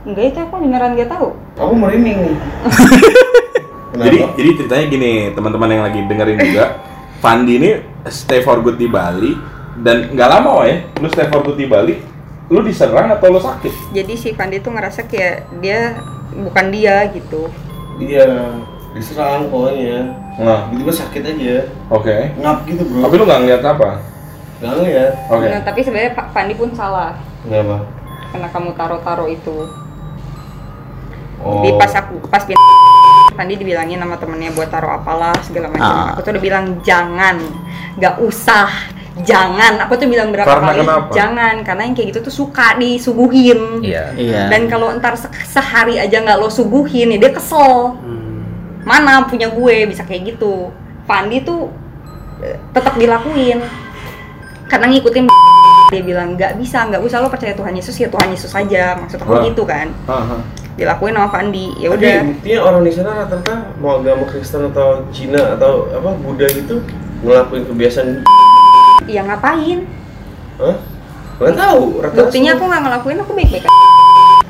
enggak itu aku beneran nggak tahu Aku merinding? Jadi jadi ceritanya gini, teman-teman yang lagi dengerin juga, Pandi ini stay for good di Bali dan nggak lama ya, lu stay for good di Bali, lu diserang atau lu sakit? jadi si Pandi tuh ngerasa kayak dia bukan dia gitu Iya, diserang pokoknya. Nah, Tiba-tiba sakit aja. oke. Ngap gitu bro. Tapi lu nggak ngeliat apa? Gak ngeliat. Oke. Nah, tapi sebenarnya Pak Pandi pun salah Kenapa? karena kamu taruh-taruh itu Oh. di pas aku pas Pandi dibilangin sama temennya buat taruh apalah segala macam Ah. aku tuh udah bilang jangan nggak usah jangan aku tuh bilang berapa Karena kali kenapa? jangan karena yang kayak gitu tuh suka disuguhin iya Iya. dan kalau ntar se- sehari aja nggak lo suguhin ya dia kesel mana punya gue bisa kayak gitu Pandi tuh eh, tetap dilakuin karena ngikutin dia bilang nggak bisa nggak usah lo percaya Tuhan Yesus ya Tuhan Yesus aja maksud aku gitu kan Aha. dilakuin sama Pandi ya udah buktinya orang di sana rata-rata mau agama Kristen atau Cina atau apa Buddha gitu ngelakuin kebiasaan ya ngapain Hah? Gak tahu, rata-rata buktinya aku nggak ngelakuin aku baik-baik aja.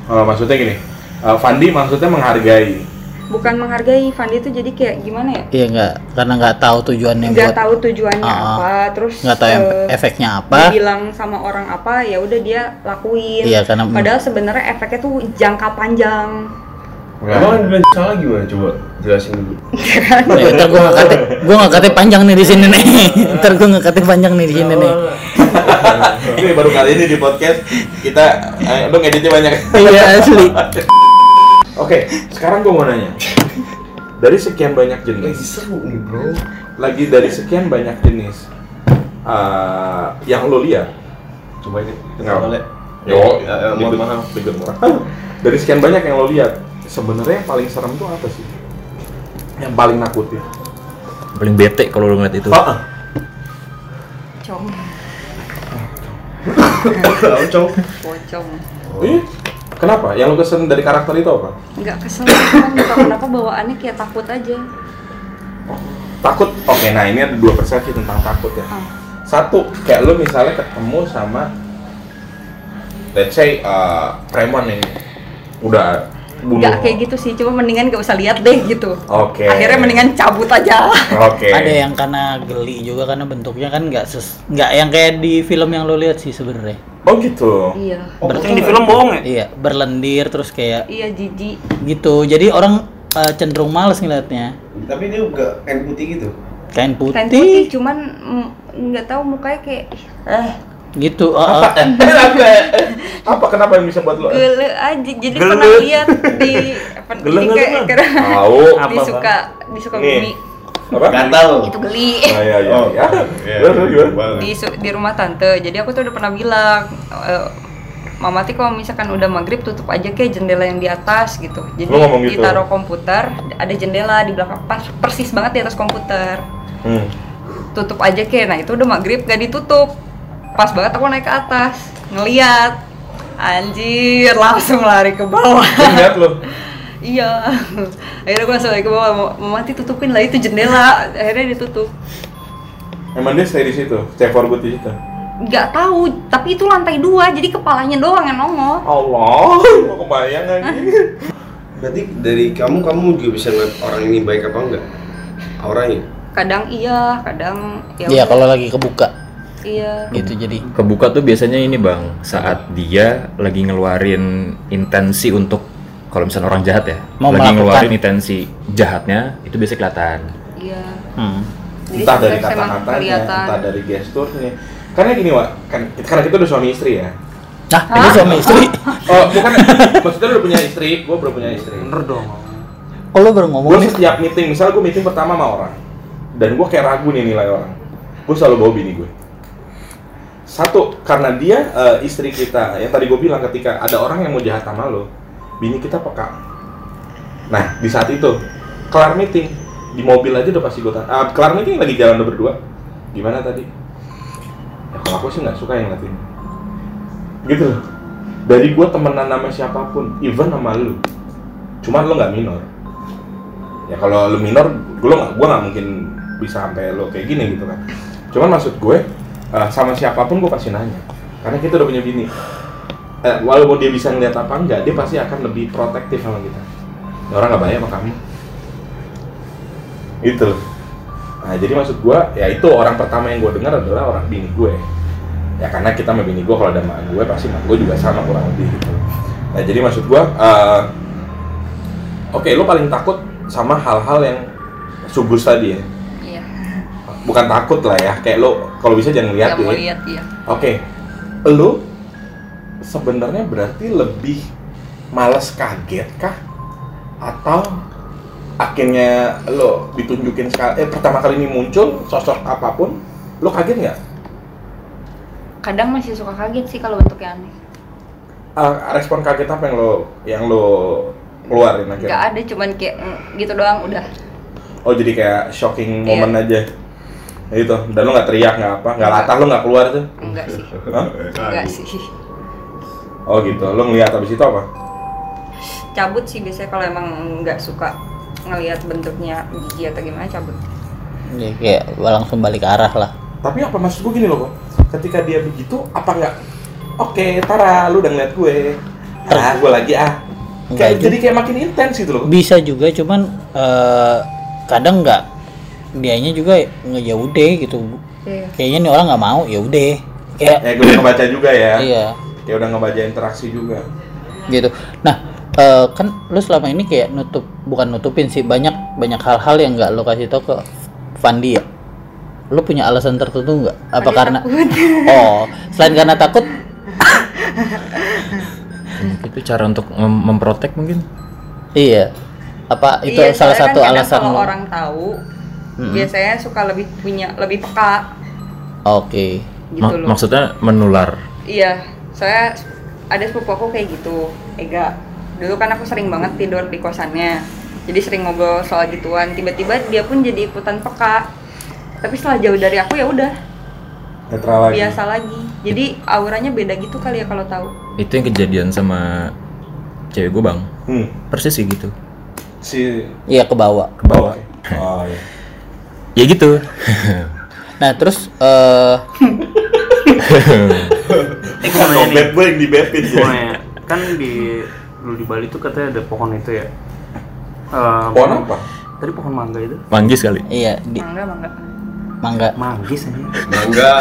Oh, maksudnya gini, uh, Fandi maksudnya menghargai. Bukan menghargai Pandi tuh jadi kayak gimana ya Iya nggak, karena nggak tahu tujuannya nggak buat tahu tujuannya ah. apa terus nggak tahu eh, efeknya apa. dibilang sama orang apa ya udah dia lakuin Iya, karena- padahal sebenarnya efeknya tuh jangka panjang Emang bilang salah gimana? Coba jelasin dulu. Ya, ntar gue nggak kate, gue panjang nih di sini nih. ntar gue nggak kate panjang nih di sini nih. ini baru kali ini di podcast kita, eh, lu ngeditnya banyak. Iya asli. Oke, sekarang gue mau nanya. Dari sekian banyak Lagi jenis, seru nih bro. lagi dari sekian banyak jenis, uh, yang lo lihat, Coba ini. Nggak. Boleh. Yo, Ya, ya, maaf. ribet murah. Dari sekian banyak yang lo lihat, sebenarnya yang paling serem tuh apa sih? Yang paling nakutin? paling bete kalau lu ngeliat itu Ah, ah. pocong cong. pocong Ih, Kenapa? Yang lu kesel dari karakter itu apa? nggak kesel tahu kenapa bawaannya kayak takut aja Takut. Oke, nah ini ada dua persepsi tentang takut ya. Ah. Satu, kayak lu misalnya ketemu sama let's say uh, preman nih udah bunuh. nggak kayak gitu sih cuma mendingan nggak usah lihat deh gitu Oke. akhirnya mendingan cabut aja Oke. Ada yang karena geli juga karena bentuknya kan nggak ses nggak yang kayak di film yang lo lihat sih sebenarnya. Oh gitu. iya Ber- Yang di film bohong ya? Iya, berlendir terus kayak iya jijik gitu. Jadi orang eh, cenderung males ngeliatnya. Tapi dia juga kain putih gitu. Kain putih, kain putih cuman mm, nggak tahu mukanya kayak eh gitu. Oh, Apa? oh. Eh, apa? Apa kenapa yang bisa buat lu? gele aja jadi Gele. pernah lihat di apa Gele, jadi kayak gele. karena Tahu. Apa, disuka disuka bumi Apa? Gatal. itu geli Ah, iya, iya. Oh, ya. iya. Gimana, gimana? di di rumah tante jadi aku tuh udah pernah bilang eh, Mama Ti kalau misalkan udah maghrib tutup aja kayak jendela yang di atas gitu. Jadi gitu? ditaruh komputer, ada jendela di belakang pas persis banget di atas komputer. Hmm. Tutup aja kayak. Nah, itu udah maghrib gak ditutup. Pas banget aku naik ke atas, ngeliat. Anjir, langsung lari ke bawah. Lihat lu. iya. Akhirnya gue langsung lari ke bawah. Mama Ti tutupin lah itu jendela. Akhirnya ditutup. Emang dia stay di situ, stay for good di situ. Nggak tahu, tapi itu lantai dua, jadi kepalanya doang yang nongol. Allah, mau kebayang lagi. Berarti dari kamu kamu juga bisa ngeliat orang ini baik apa enggak? Auranya. Kadang iya, kadang ya. Iya, kalau lagi kebuka Iya. gitu jadi. Kebuka tuh biasanya ini bang, saat dia lagi ngeluarin intensi untuk kalau misalnya orang jahat ya, Mau lagi melakukan. ngeluarin intensi jahatnya, itu biasanya kelihatan. Iya. Hmm. Jadi entah dari kata-katanya, entah dari gesturnya. Karena gini, Wak, kan karena kita udah suami istri ya. Nah, ini suami istri. Oh, bukan maksudnya udah punya istri, gua belum punya istri. Bener dong. Oh, lo baru ngomong Gue setiap meeting, misalnya gue meeting pertama sama orang, dan gue kayak ragu nih nilai orang, gue selalu bawa bini gue. Satu, karena dia eh, istri kita, yang tadi gue bilang ketika ada orang yang mau jahat sama lo, bini kita peka. Nah, di saat itu, kelar meeting, di mobil aja udah pasti gue tanya, ah, kelar meeting lagi jalan udah berdua, gimana tadi? Ya kalau aku sih nggak suka yang ngeliatin. Gitu loh. Dari gue temenan sama siapa pun, even sama lu, cuman lo nggak minor ya kalau lu minor gue nggak gue nggak mungkin bisa sampai lo kayak gini gitu kan cuman maksud gue eh, sama siapa pun gue pasti nanya. Karena kita udah punya bini. Eh, walaupun dia bisa ngeliat apa enggak dia pasti akan lebih protektif sama kita. Ini orang nggak bayar sama kamu. Gitu. Nah jadi maksud gue ya itu orang pertama yang gue dengar adalah orang bini gue. Ya karena kita sama bini gue kalau ada sama gue pasti sama gue juga sama kurang lebih gitu. Nah jadi maksud gue eh, oke lo paling takut sama hal-hal yang sugus tadi ya? Iya. bukan takut lah ya kayak lo kalau bisa jangan lihat ya lihat iya. oke lo sebenarnya berarti lebih males kaget kah atau akhirnya lo ditunjukin sekali eh pertama kali ini muncul sosok apa pun lo kaget nggak Kadang masih suka kaget sih kalau bentuknya aneh. Ah, respon kaget apa yang lo yang lo keluarin akhirnya Nggak ada, cuman kayak mm, gitu doang udah. oh jadi kayak shocking Iya. moment aja gitu dan lo nggak teriak nggak apa nggak latah lo nggak keluar tuh Enggak sih. Hah? Enggak sih. oh gitu lo ngeliat habis itu apa Cabut sih biasanya kalau emang nggak suka ngelihat bentuknya jijik atau gimana cabut. Ya, kayak langsung balik arah lah. tapi apa maksud gue gini loh kok ketika dia begitu apa nggak oke Tara lu udah ngeliat gue ah gue lagi ah kayak jadi kayak makin intens gitu loh Bisa juga cuman eh, kadang nggak dianya juga nggak ya udah gitu. Iya. Kayaknya nih orang nggak mau, ya udah. Kayak ya gue udah ngebaca juga ya iya. kayak udah ngebaca interaksi juga gitu. Nah, eh, kan lu selama ini kayak nutup bukan nutupin sih banyak banyak hal-hal yang nggak lo kasih tau ke Fandi ya. Lu punya alasan tertentu nggak? Apa Fandi karena takut. oh selain karena takut? Itu cara untuk mem- memprotek mungkin? Iya. Apa itu Iya, salah satu kan kadang alasan kalau orang tahu Mm-mm. biasanya suka lebih punya lebih peka Oke. gitu Ma- loh. maksudnya menular. Iya, saya ada sepupu aku kayak gitu, Ega. Dulu kan aku sering banget tidur di kosannya, jadi sering ngobrol soal gituan. Tiba-tiba dia pun jadi ikutan peka. Tapi setelah jauh dari aku ya udah lagi biasa lagi. Jadi auranya beda gitu kali ya kalau tahu. Itu yang kejadian sama cewek gue bang Hmm. persis sih gitu Si Iya ke bawah. ke bawah Oh iya. Ya gitu Nah terus eh Eh. Bad boy yang di nanya, kan di dulu di Bali tuh katanya ada pohon itu ya. Eh, Pohon apa? Tadi pohon mangga itu. manggis kali iya di Mangga, mangga. mangga. Manggis aja. Mangga.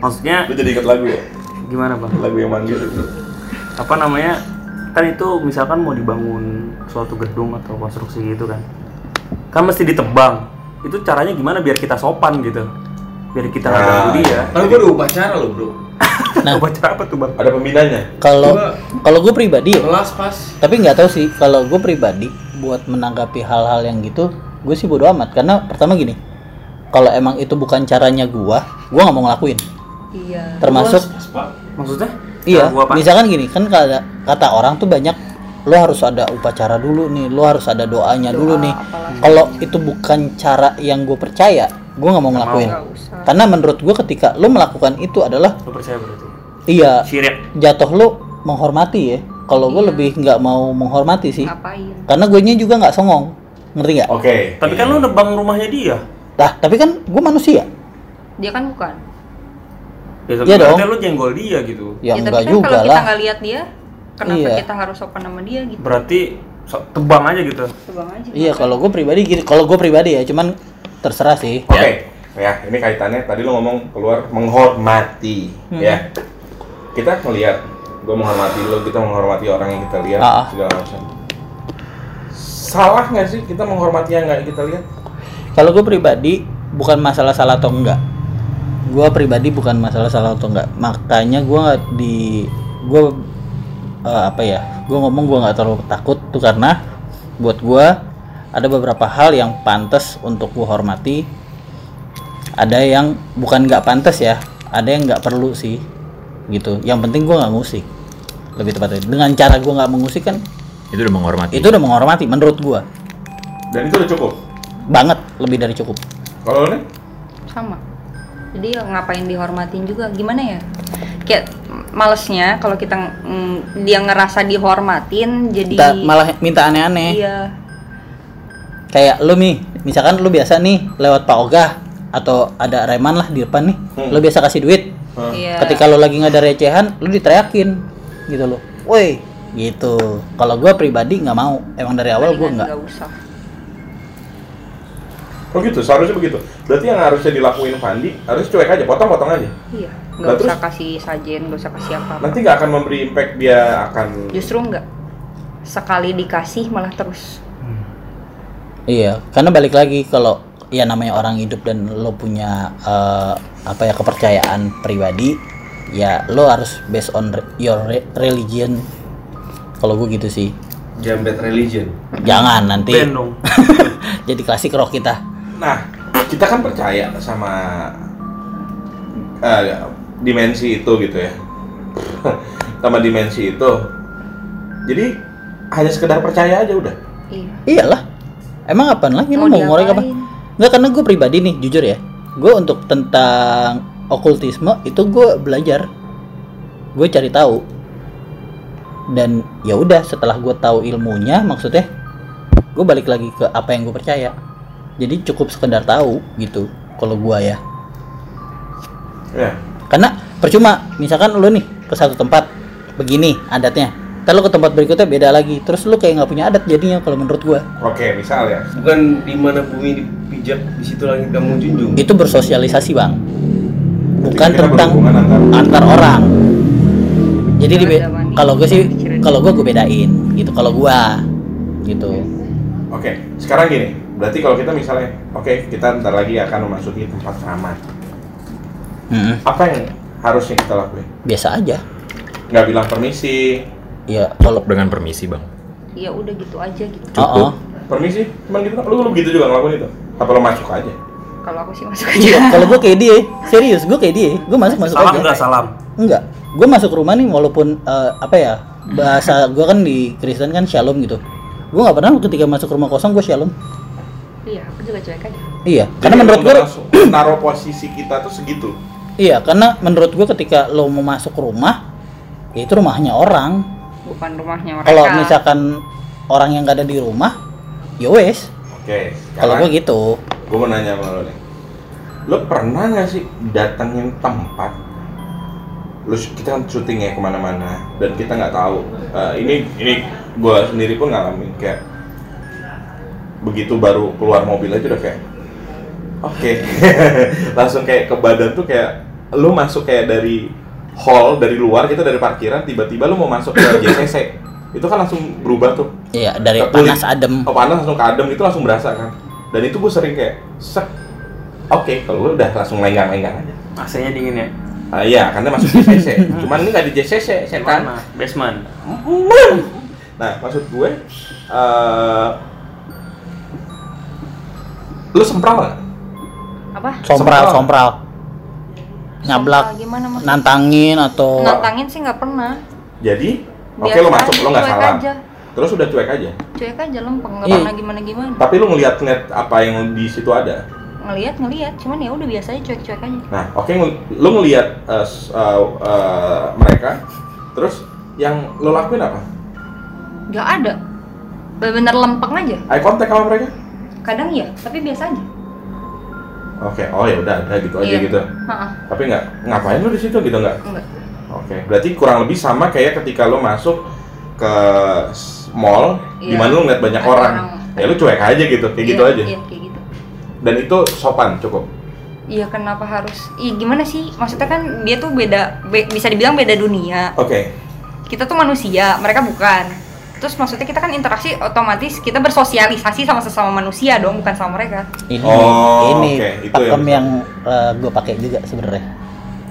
Maksudnya Lu jadi inget lagu ya? gimana bang? Lagu yang manggil itu. Apa namanya? Kan itu misalkan mau dibangun suatu gedung atau konstruksi gitu kan. Kan mesti ditebang. Itu caranya gimana biar kita sopan gitu? Biar kita nggak Nah, ganggu dia. Kan gua ada upacara loh, Bro. Nah. Baca apa tuh bang? Ada pembinanya. Kalau kalau gue pribadi ya, Kelas pas. tapi nggak tahu sih kalau gue pribadi buat menanggapi hal-hal yang gitu gue sih bodo amat karena pertama gini kalau emang itu bukan caranya gua gua nggak mau ngelakuin Iya. termasuk Maksudnya? iya Cara gua apa? misalkan gini kan kata kata orang tuh banyak lo harus ada upacara dulu nih lo harus ada doanya dulu nih kalau itu bukan cara yang gue percaya gue nggak mau ngelakuin usah. karena menurut gue ketika lo melakukan itu adalah Lu percaya berarti? iya Syirik. jatuh lo menghormati ya kalau gue lebih nggak mau menghormati sih Ngapain? karena gue nya juga nggak songong ngerti nggak Oke. Tapi kan lu nebang rumahnya dia. lah tapi kan gue manusia Dia kan bukan. Ya, Iya berarti dong. lu jenggol dia gitu. ya, tapi enggak kan juga kalau kita nggak lihat dia, kenapa Iya. kita harus sopan sama dia gitu? Berarti so- tebang aja gitu. Coba aja. iya kalau gue pribadi gitu kalau gue pribadi ya cuman terserah sih Oke. Ya, ini kaitannya tadi lu ngomong keluar menghormati, Hmm. ya. Kita melihat gue menghormati lo, kita menghormati orang yang kita lihat Ah. segala macam. Salah nggak sih kita menghormati yang nggak kita lihat? Kalau gue pribadi bukan masalah salah atau enggak. Gue pribadi bukan masalah salah atau enggak. Makanya gue di gue eh, apa ya? Gue ngomong gue nggak terlalu takut tuh karena buat gue ada beberapa hal yang pantas untuk gue hormati. Ada yang bukan nggak pantas ya. Ada yang nggak perlu sih gitu. Yang penting gue nggak ngusik. Lebih tepatnya dengan cara gue nggak mengusik kan itu udah menghormati itu udah menghormati menurut gue Dan itu udah cukup. banget lebih dari cukup. Kalau nih? sama jadi ngapain dihormatin juga gimana ya kayak malesnya kalau kita mm, dia ngerasa dihormatin jadi Minta, malah minta aneh-aneh. iya. Kayak lu nih misalkan lu biasa nih lewat Pak Ogah atau ada reman lah di depan nih Hmm. lu biasa kasih duit. Iya. Ketika lu lagi nggak ada recehan lu diteriakin gitu loh. Woi gitu. Kalau gua pribadi nggak mau. Emang dari awal gua nggak usah Oh gitu, seharusnya begitu. Berarti yang harusnya dilakuin Fandi harus cuek aja, potong-potong aja. iya Lah, nggak usah terus? kasih sajen nggak usah kasih apa Nanti nggak akan memberi impact dia akan justru nggak sekali dikasih malah terus iya karena balik lagi kalau ya namanya orang hidup dan lo punya eh, apa ya kepercayaan pribadi ya lo harus based on re- your re- religion kalau gue gitu sih Jambet religion. jangan nanti Ben dong. jadi klasik rock kita Nah, kita kan percaya sama eh, dimensi itu gitu ya. sama dimensi itu. Jadi hanya sekedar percaya aja udah. iya Iyalah. Emang apaan lagi Mau mau ngorek apa? Enggak karena gue pribadi nih, jujur ya. Gue untuk tentang okultisme itu gue belajar. Gue cari tahu. Dan ya udah setelah gue tahu ilmunya maksudnya gue balik lagi ke apa yang gue percaya. Jadi cukup sekedar tahu gitu kalau gue ya. Ya. Karena percuma misalkan lu nih ke satu tempat begini adatnya. Ntar lu ke tempat berikutnya beda lagi. Terus lu kayak nggak punya adat jadinya kalau menurut gue. Oke, misal ya. Bukan di mana bumi dipijak, di situ langit kamu junjung. itu bersosialisasi bang bukan tentang antar- antar orang jadi di kalau gue sih kalau gue gue bedain gitu kalau gue gitu Oke, sekarang gini. Berarti kalau kita misalnya, oke, kita ntar lagi akan memasuki tempat keramat. Mm-mm. Apa yang harusnya kita lakuin? biasa aja Nggak bilang permisi, ya kalau dengan permisi bang ya udah gitu aja gitu oh, oh. permisi, cuman gitu. Lu, lu begitu juga ngelakuin itu? Apa lu masuk aja? kalau aku sih masuk Iya, aja kalau gue kayak dia serius gue kayak dia gue masuk masuk Salam aja enggak salam. enggak gue masuk rumah nih walaupun eh, apa ya bahasa gue kan di Kristen kan shalom gitu gue nggak pernah ketika masuk rumah kosong gue shalom iya aku juga cuek aja iya Jadi karena menurut gue naruh posisi kita tuh segitu. Iya, karena menurut gue ketika lo mau masuk rumah, ya itu rumahnya orang. bukan rumahnya mereka kalau misalkan orang yang gak ada di rumah ya wes Oke, kalau gue gitu gue mau nanya sama lo nih. Lo pernah nggak sih datengin tempat? Lo kita kan syuting ya ke mana-mana dan kita nggak tahu. Eh, ini ini gue sendiri pun ngalamin kayak begitu baru keluar mobil aja udah kayak oke. Langsung kayak ke badan tuh kayak lo masuk kayak dari hall dari luar gitu dari parkiran tiba-tiba lo mau masuk ke JCC itu kan langsung berubah tuh. Iya dari Ke kulit. panas adem. Oh, panas langsung ke adem itu langsung berasa kan. Dan itu gue sering kayak sek. Oke kalau lu udah langsung lenggang-lenggang aja. AC-nya dingin ya. ah iya karena masuk JCC cuman ini nggak di JCC setan. Mana? Basement. nah maksud gue eh lu sempral nggak? Apa? Sompral Sompral. sompral nyablak Sompral gimana maksudnya? nantangin atau nantangin sih nggak pernah. Jadi? Oke Biasa lu masuk lu nggak salah. aja. terus udah cuek aja? Cuek aja lempeng nggak Iya. pernah gimana gimana tapi lu ngeliat ngeliat apa yang di situ ada? Ngelihat ngelihat cuman ya udah biasa aja cuek cuek aja. Nah, oke, ngel- lu ngelihat eh, s- eh, eh, mereka, terus yang lu lakuin apa? nggak ada. Bener-bener lempeng aja. Eye contact sama mereka? Kadang iya tapi biasa aja Oke, oh ya udah, ada gitu aja Iya. gitu. Ha-ha, Tapi nggak ngapain lu di situ gitu nggak? enggak Oke, berarti kurang lebih sama kayak ketika lu masuk ke mall, di Iya. mana lu ngeliat banyak Ada orang. orang. Ya lu cuek aja gitu, kayak gitu Iya, aja. iya kayak gitu Dan itu sopan cukup. iya kenapa harus iya gimana sih maksudnya kan dia tuh beda be- bisa dibilang beda dunia Oke, kita tuh manusia mereka bukan terus maksudnya kita kan interaksi otomatis kita bersosialisasi sama sesama manusia dong bukan sama mereka. Ini Oh, ini oke, itu pakem yang- yang, gue pakai juga sebenarnya.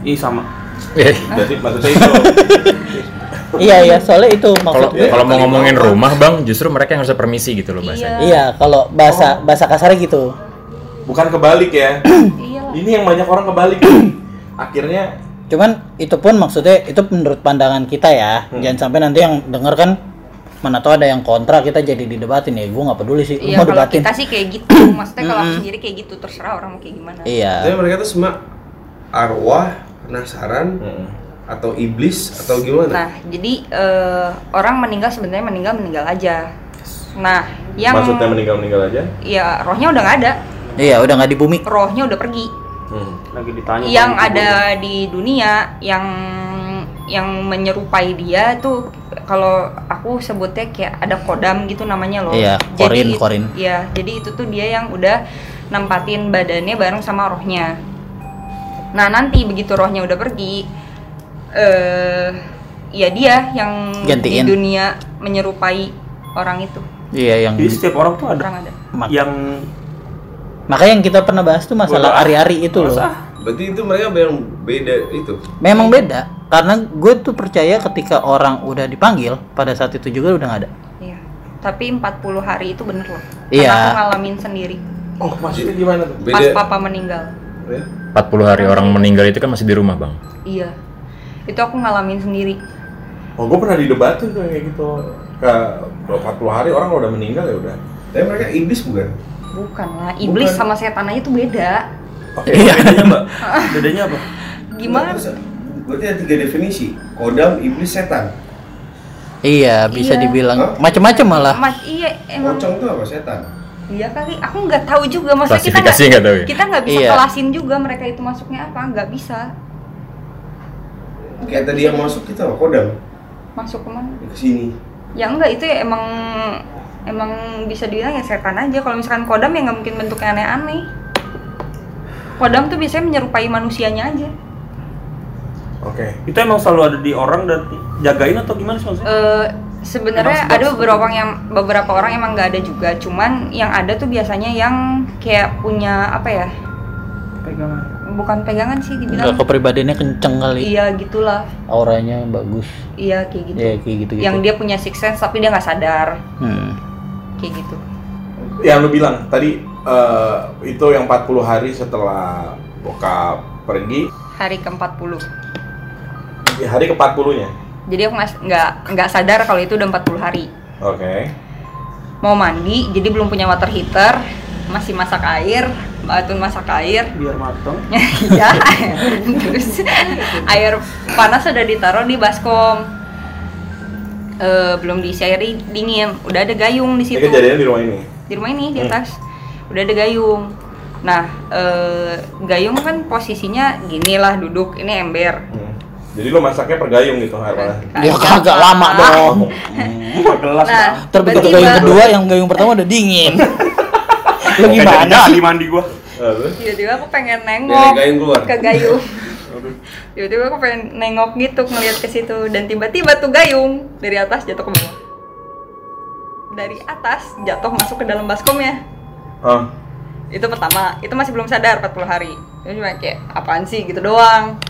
Ih sama. Eh, berarti maksudnya itu. iya iya soalnya itu kalau maksud gue kalau mau ngomongin rumah bang justru mereka yang harus permisi gitu loh bahasanya. Iya. Kalau bahasa bahasa kasarnya gitu. Bukan kebalik ya. iya. Lah Ini yang banyak orang kebalik. Akhirnya cuman itu pun maksudnya itu menurut pandangan kita ya. Hmm. jangan sampai nanti yang denger kan mana tahu ada yang kontra kita jadi didebatin ya gue nggak peduli sih iya mau kalau debatin kita sih kayak gitu maksudnya kalau aku sendiri kayak gitu terserah orang mau kayak gimana iya Tapi mereka tuh semua arwah, penasaran, Mm. atau iblis atau gimana? Nah, jadi eh, orang meninggal sebenarnya meninggal meninggal aja. Nah, yang maksudnya meninggal meninggal aja. ya rohnya udah nggak ada, iya udah nggak di bumi rohnya udah pergi. Hmm. Lagi ditanya. yang ada di dunia yang yang menyerupai dia tuh kalau aku sebutnya kayak ada kodam gitu namanya loh. Iya, korin, it- korin. Iya, jadi itu tuh dia yang udah nempatin badannya bareng sama rohnya. Nah, nanti begitu rohnya udah pergi eh ya dia yang Gantiin. di dunia menyerupai orang itu. iya yang Jadi setiap orang tuh ada Orang ada. yang makanya yang kita pernah bahas tuh masalah ari-ari itu loh? Berarti itu mereka yang beda itu. memang beda karena gue tuh percaya ketika orang udah dipanggil pada saat itu juga udah nggak ada Iya. Tapi 40 hari itu bener loh. Iya. Karena aku ngalamin sendiri Oh, maksudnya gimana tuh? pas Beda. papa meninggal. Ya? 40 hari orang meninggal itu kan masih di rumah bang Iya. Itu aku ngalamin sendiri. Oh, gue pernah didebatin tuh kayak gitu. Ke 40 hari orang udah meninggal ya udah. Tapi mereka iblis bukan? Bukan lah, iblis Bukan. sama setan aja tuh beda. Oke, bedanya mbak? Bedanya apa? Gimana? Berarti ada tiga definisi. Kodam, iblis, setan. iya bisa Iya. dibilang Hah? macem-macem malah Mas, iya emang. Pocong itu apa setan? Iya kali. Aku nggak tahu juga. Maksudnya kita nggak nggak tahu ya kita nggak bisa Iya. kelasin juga mereka itu masuknya apa. Nggak bisa. Kayak tadi yang masuk kita apa? Kodam Masuk ke mana? ke sini. Ya enggak itu ya emang emang bisa dibilang ya setan aja. Kalau misalkan kodam ya nggak mungkin bentuknya aneh-aneh. Kodam tuh biasanya menyerupai manusianya aja. Oke. Itu emang selalu ada di orang dan jagain atau gimana sih maksudnya? Eh, sebenarnya ada beberapa orang yang beberapa orang emang nggak ada juga cuman yang ada tuh biasanya yang kayak punya apa ya Pegangan. bukan pegangan sih dibilang kepribadiannya kenceng kali iya gitulah auranya bagus iya kayak gitu Iya kayak gitu gitu yang dia punya six sense tapi dia nggak sadar Hmm. kayak gitu Yang lu bilang tadi eh, itu yang 40 hari setelah bokap pergi, hari ke 40 di hari ke-40-nya. jadi aku nggak- nggak nggak sadar kalau itu udah 40 hari Oke. mau mandi jadi belum punya water heater masih masak air batu masak air Biar mateng. ya terus air panas sudah ditaruh di baskom eh, belum diisi air dingin udah ada gayung di Ini situ kejadiannya di rumah ini. Di rumah ini di atas. Udah ada gayung. Nah eh, gayung kan posisinya gini lah duduk ini ember. Hmm. Jadi lo masaknya per gayung gitu air panas. Ya kagak lama dong. gelas nah tiba-tiba- gayung kedua yang gayung pertama udah dingin. Lu gimana jadi sih? mandi gua. Tiba-tiba aku pengen nengok gayung keluar. ke gayung. Tiba-tiba aku pengen nengok gitu ngeliat ke situ. Dan tiba-tiba tuh gayung dari atas jatuh ke bawah dari atas jatuh masuk ke dalam baskomnya Ah, itu pertama itu masih belum sadar 40 hari. Itu cuma kayak apaan sih gitu doang.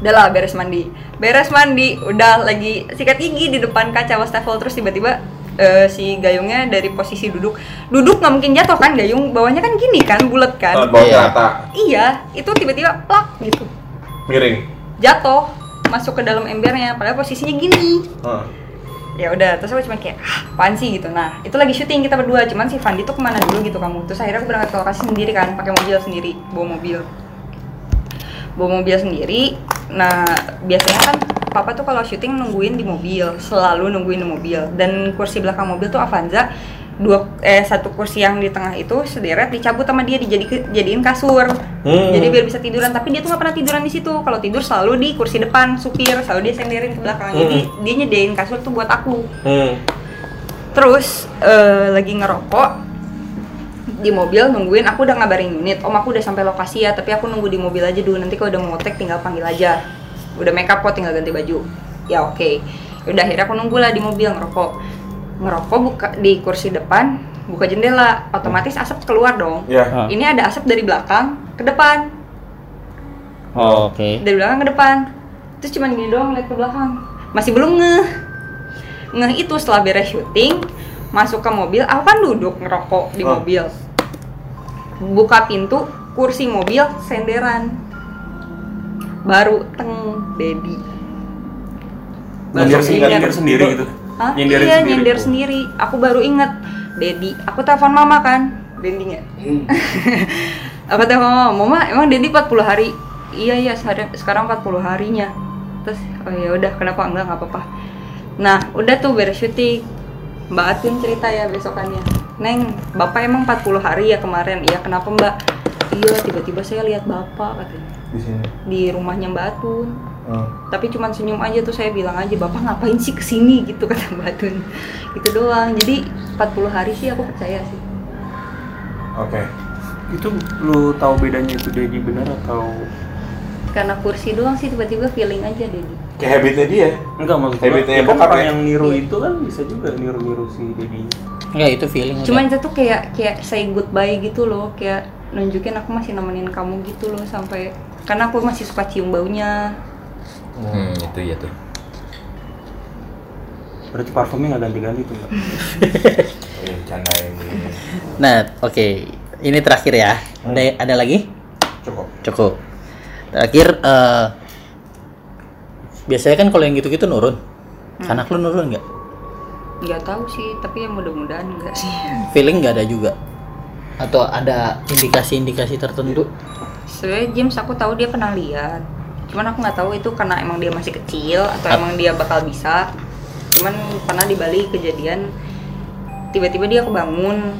Udah lah beres mandi. Beres mandi udah lagi sikat gigi di depan kaca wastafel terus tiba-tiba eh, si gayungnya dari posisi duduk. Duduk nggak mungkin jatuh kan gayung bawahnya kan gini kan bulat oh, kan bawah Iya. rata, iya itu tiba-tiba plak gitu. Miring. jatuh masuk ke dalam embernya padahal posisinya gini. Ah. Ya udah terus aku cuma kayak ah, apaan sih? gitu. Nah itu lagi syuting kita berdua. Cuman si Fandi tuh ke mana dulu gitu kamu? Terus akhirnya aku berangkat ke lokasi sendiri kan pakai mobil sendiri bawa mobil. Bawa mobil sendiri. Nah biasanya kan papa tuh kalau syuting nungguin di mobil selalu nungguin di mobil. Dan kursi belakang mobil tuh Avanza dua eh satu kursi yang di tengah itu sederet dicabut sama dia dijadi jadiin kasur. Hmm. jadi biar bisa tiduran. Tapi dia tuh nggak pernah tiduran di situ. Kalau tidur selalu di kursi depan supir selalu dia senderin ke belakang. Jadi dia nyediain kasur tuh buat aku. Hmm. Terus eh, lagi ngerokok di mobil nungguin. Aku udah ngabarin unit. Om aku udah sampai lokasi ya tapi aku nunggu di mobil aja dulu. Nanti kalau udah mau tek tinggal panggil aja. Udah make up kok tinggal ganti baju. Ya oke. Udah akhirnya aku nunggu lah di mobil ngerokok ngerokok buka di kursi depan buka jendela otomatis asap keluar dong. Ya. ini ada asap dari belakang ke depan. Oh, Oke. dari belakang ke depan. Terus cuman gini doang lihat ke belakang. Masih belum ngeh. Ngeh itu setelah beres syuting masuk ke mobil aku kan duduk ngerokok di Oh. mobil. Buka pintu kursi mobil senderan. Baru teng Dedi nyindir sendiri gitu Hah? Nyindirin iya sendiri. nyindir sendiri. Aku baru inget Dedi. Aku telepon mama kan Dendinya aku telepon mama. Mama emang Dedi 40 hari? Iya iya sekarang 40 harinya. Terus oh ya udah kenapa enggak nggak apa-apa. Nah udah tuh beres syuting. Mbak Atun cerita ya besokannya. Neng bapak emang 40 hari ya kemarin. Iya kenapa mbak? Iya tiba-tiba saya lihat bapak katanya. Di sini. di rumahnya Mbak Atun Ah. tapi cuman senyum aja tuh saya bilang aja bapak ngapain sih ke sini gitu kata Mbak Tun itu doang jadi 40 hari sih aku percaya sih Oke. itu lu tahu bedanya itu Dedi benar atau karena kursi doang sih tiba-tiba feeling aja deh Kayak habitnya dia. enggak maksud gua Habitnya ya kan orang ya? yang niru itu kan bisa juga niru-niru si Dedi Enggak itu feeling cuman udah. itu tuh kayak kayak say goodbye gitu loh kayak nunjukin aku masih nemenin kamu gitu loh sampai karena aku masih suka cium baunya Hmm, itu ya tuh. berarti parfumnya nggak ganti-ganti tuh mbak iya. Nah, oke. Ini terakhir ya. Ada ada lagi? Cukup. Cukup. Terakhir eh biasanya kan kalau yang gitu-gitu nurun. Anak lu nurun nggak? nggak tahu sih tapi ya mudah-mudahan enggak sih Feeling nggak ada juga? Atau ada indikasi-indikasi tertentu? sebenarnya James aku tahu dia pernah lihat cuman aku nggak tahu itu karena emang dia masih kecil atau emang dia bakal bisa. Cuman pernah di Bali kejadian tiba-tiba dia kebangun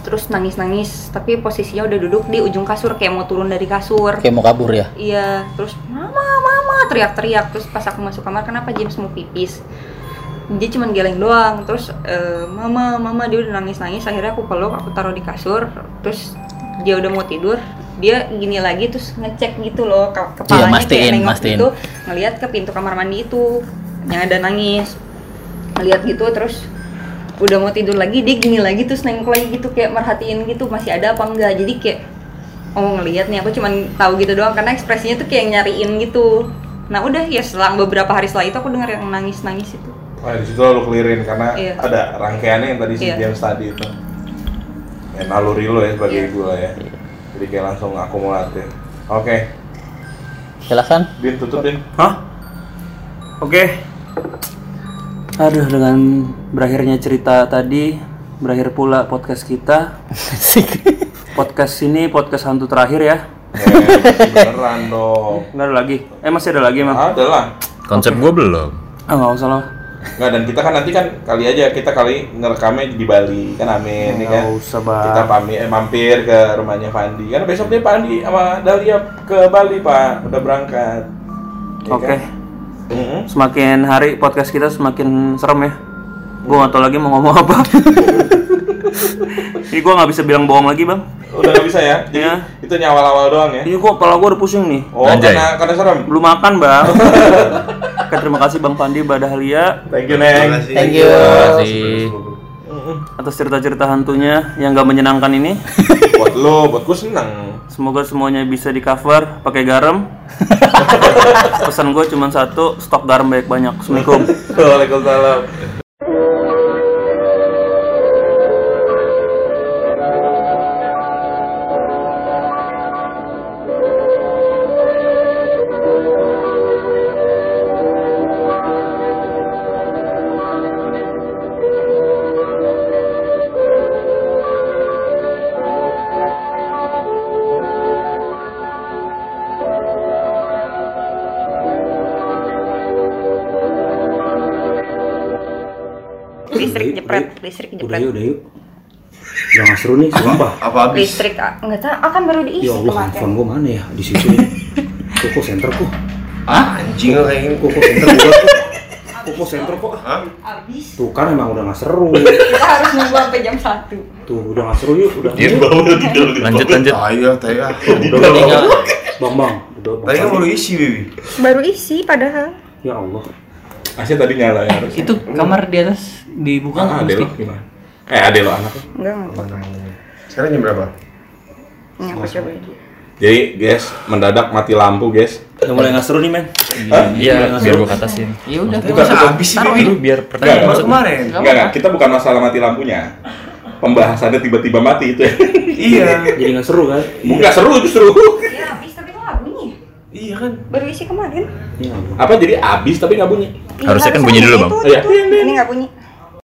terus nangis-nangis tapi posisinya udah duduk di ujung kasur kayak mau turun dari kasur. Kayak mau kabur ya? iya terus mama mama teriak-teriak. Terus pas aku masuk kamar kenapa James mau pipis? Dia cuma geleng doang. Terus eh, mama mama dia udah nangis nangis akhirnya aku peluk aku taruh di kasur. Terus dia udah mau tidur dia gini lagi terus ngecek gitu loh ke- kepalanya mastiin, kayak nengok mastiin. gitu ngelihat ke pintu kamar mandi itu yang ada nangis ngelihat gitu terus udah mau tidur lagi dia gini lagi terus nengok lagi gitu kayak merhatiin gitu masih ada apa enggak jadi kayak oh ngelihat nih aku cuman tahu gitu doang karena ekspresinya tuh kayak nyariin gitu nah udah ya selang beberapa hari setelah itu aku dengar yang nangis nangis itu Wah, di situ lo clearin karena Iya. ada rangkaiannya yang tadi si Iya. James tadi itu. Ya naluri lo ya sebagai Iya. gua ya. Jadi kayak langsung akumulatif. Oke, Silakan. Din tutup Din. Hah? Oke. Aduh, dengan berakhirnya cerita tadi, berakhir pula podcast kita. Podcast ini podcast hantu terakhir ya. Eh, beneran dong. Nggak ada lagi. Eh masih ada lagi emang. Ada lah. Konsep gue belum. Ah, nggak usah lah. Nggak, dan kita kan nanti kan kali aja kita kali ngerekamnya di Bali kan amin nih kan Nggak usah, Bang. kita pamit eh, mampir ke rumahnya Fandi karena besok dia Fandi sama Dahlia ke Bali pak udah berangkat Ya Oke. kan? Mm-mm. Semakin hari podcast kita semakin serem ya. Gue nggak tahu lagi mau ngomong apa. Ini gue nggak bisa bilang bohong lagi bang. udah nggak bisa ya jadi Iya. itu nyawal-awal doang ya Ini gue kepala gue udah pusing nih. oh Anjay. karena karena serem Belum makan bang. Oke terima kasih bang Pandi Badahlia thank you neng Thank you. Terima kasih. atas cerita-cerita hantunya yang gak menyenangkan ini. buat lo buatku seneng Semoga semuanya bisa di cover pakai garam. Pesan gue cuma satu, stok garam banyak banyak. Assalamualaikum. Waalaikumsalam Udah yuk, udah yuk. Udah nggak seru nih, sumpah. Apa habis? listrik ah, nggak tahu akan baru diisi Ya Allah, kemarin handphone gue mana ya? Di situ nih. Koko center kok. Ah, anjing lo kayak. Koko center juga kok. Koko center kok. Hah? habis Tuh kan emang udah nggak seru. kita harus nunggu sampai jam satu Tuh udah nggak seru yuk, udah. Lanjut lanjut. Ayo, tayo ah. Udah, udah. Bang, bang. Udah, bang. Tadi kan baru isi, baby. baru isi padahal Ya Allah. Asya tadi nyala ya harus Itu kamar di atas dibuka ah, mesti? gimana eh ade lo anaknya enggak enggak Sekarang jam berapa? ini aku coba jadi guys mendadak mati lampu guys Udah mulai nggak seru nih, men. Iya, biar gua katasin. Ya udah, Bukan, habis sih, Taruh biar pertanyaan masuk. kemarin. Enggak, enggak, kita bukan masalah mati lampunya pembahasannya tiba-tiba mati itu ya Iya. Jadi nggak seru kan? Enggak seru justru ya habis tapi kok nggak bunyi Iya kan? baru isi kemarin Ya Allah. apa jadi abis tapi nggak bunyi Iya, Harusnya kan bunyi dulu, Bang. itu, Iya. itu. ini nggak bunyi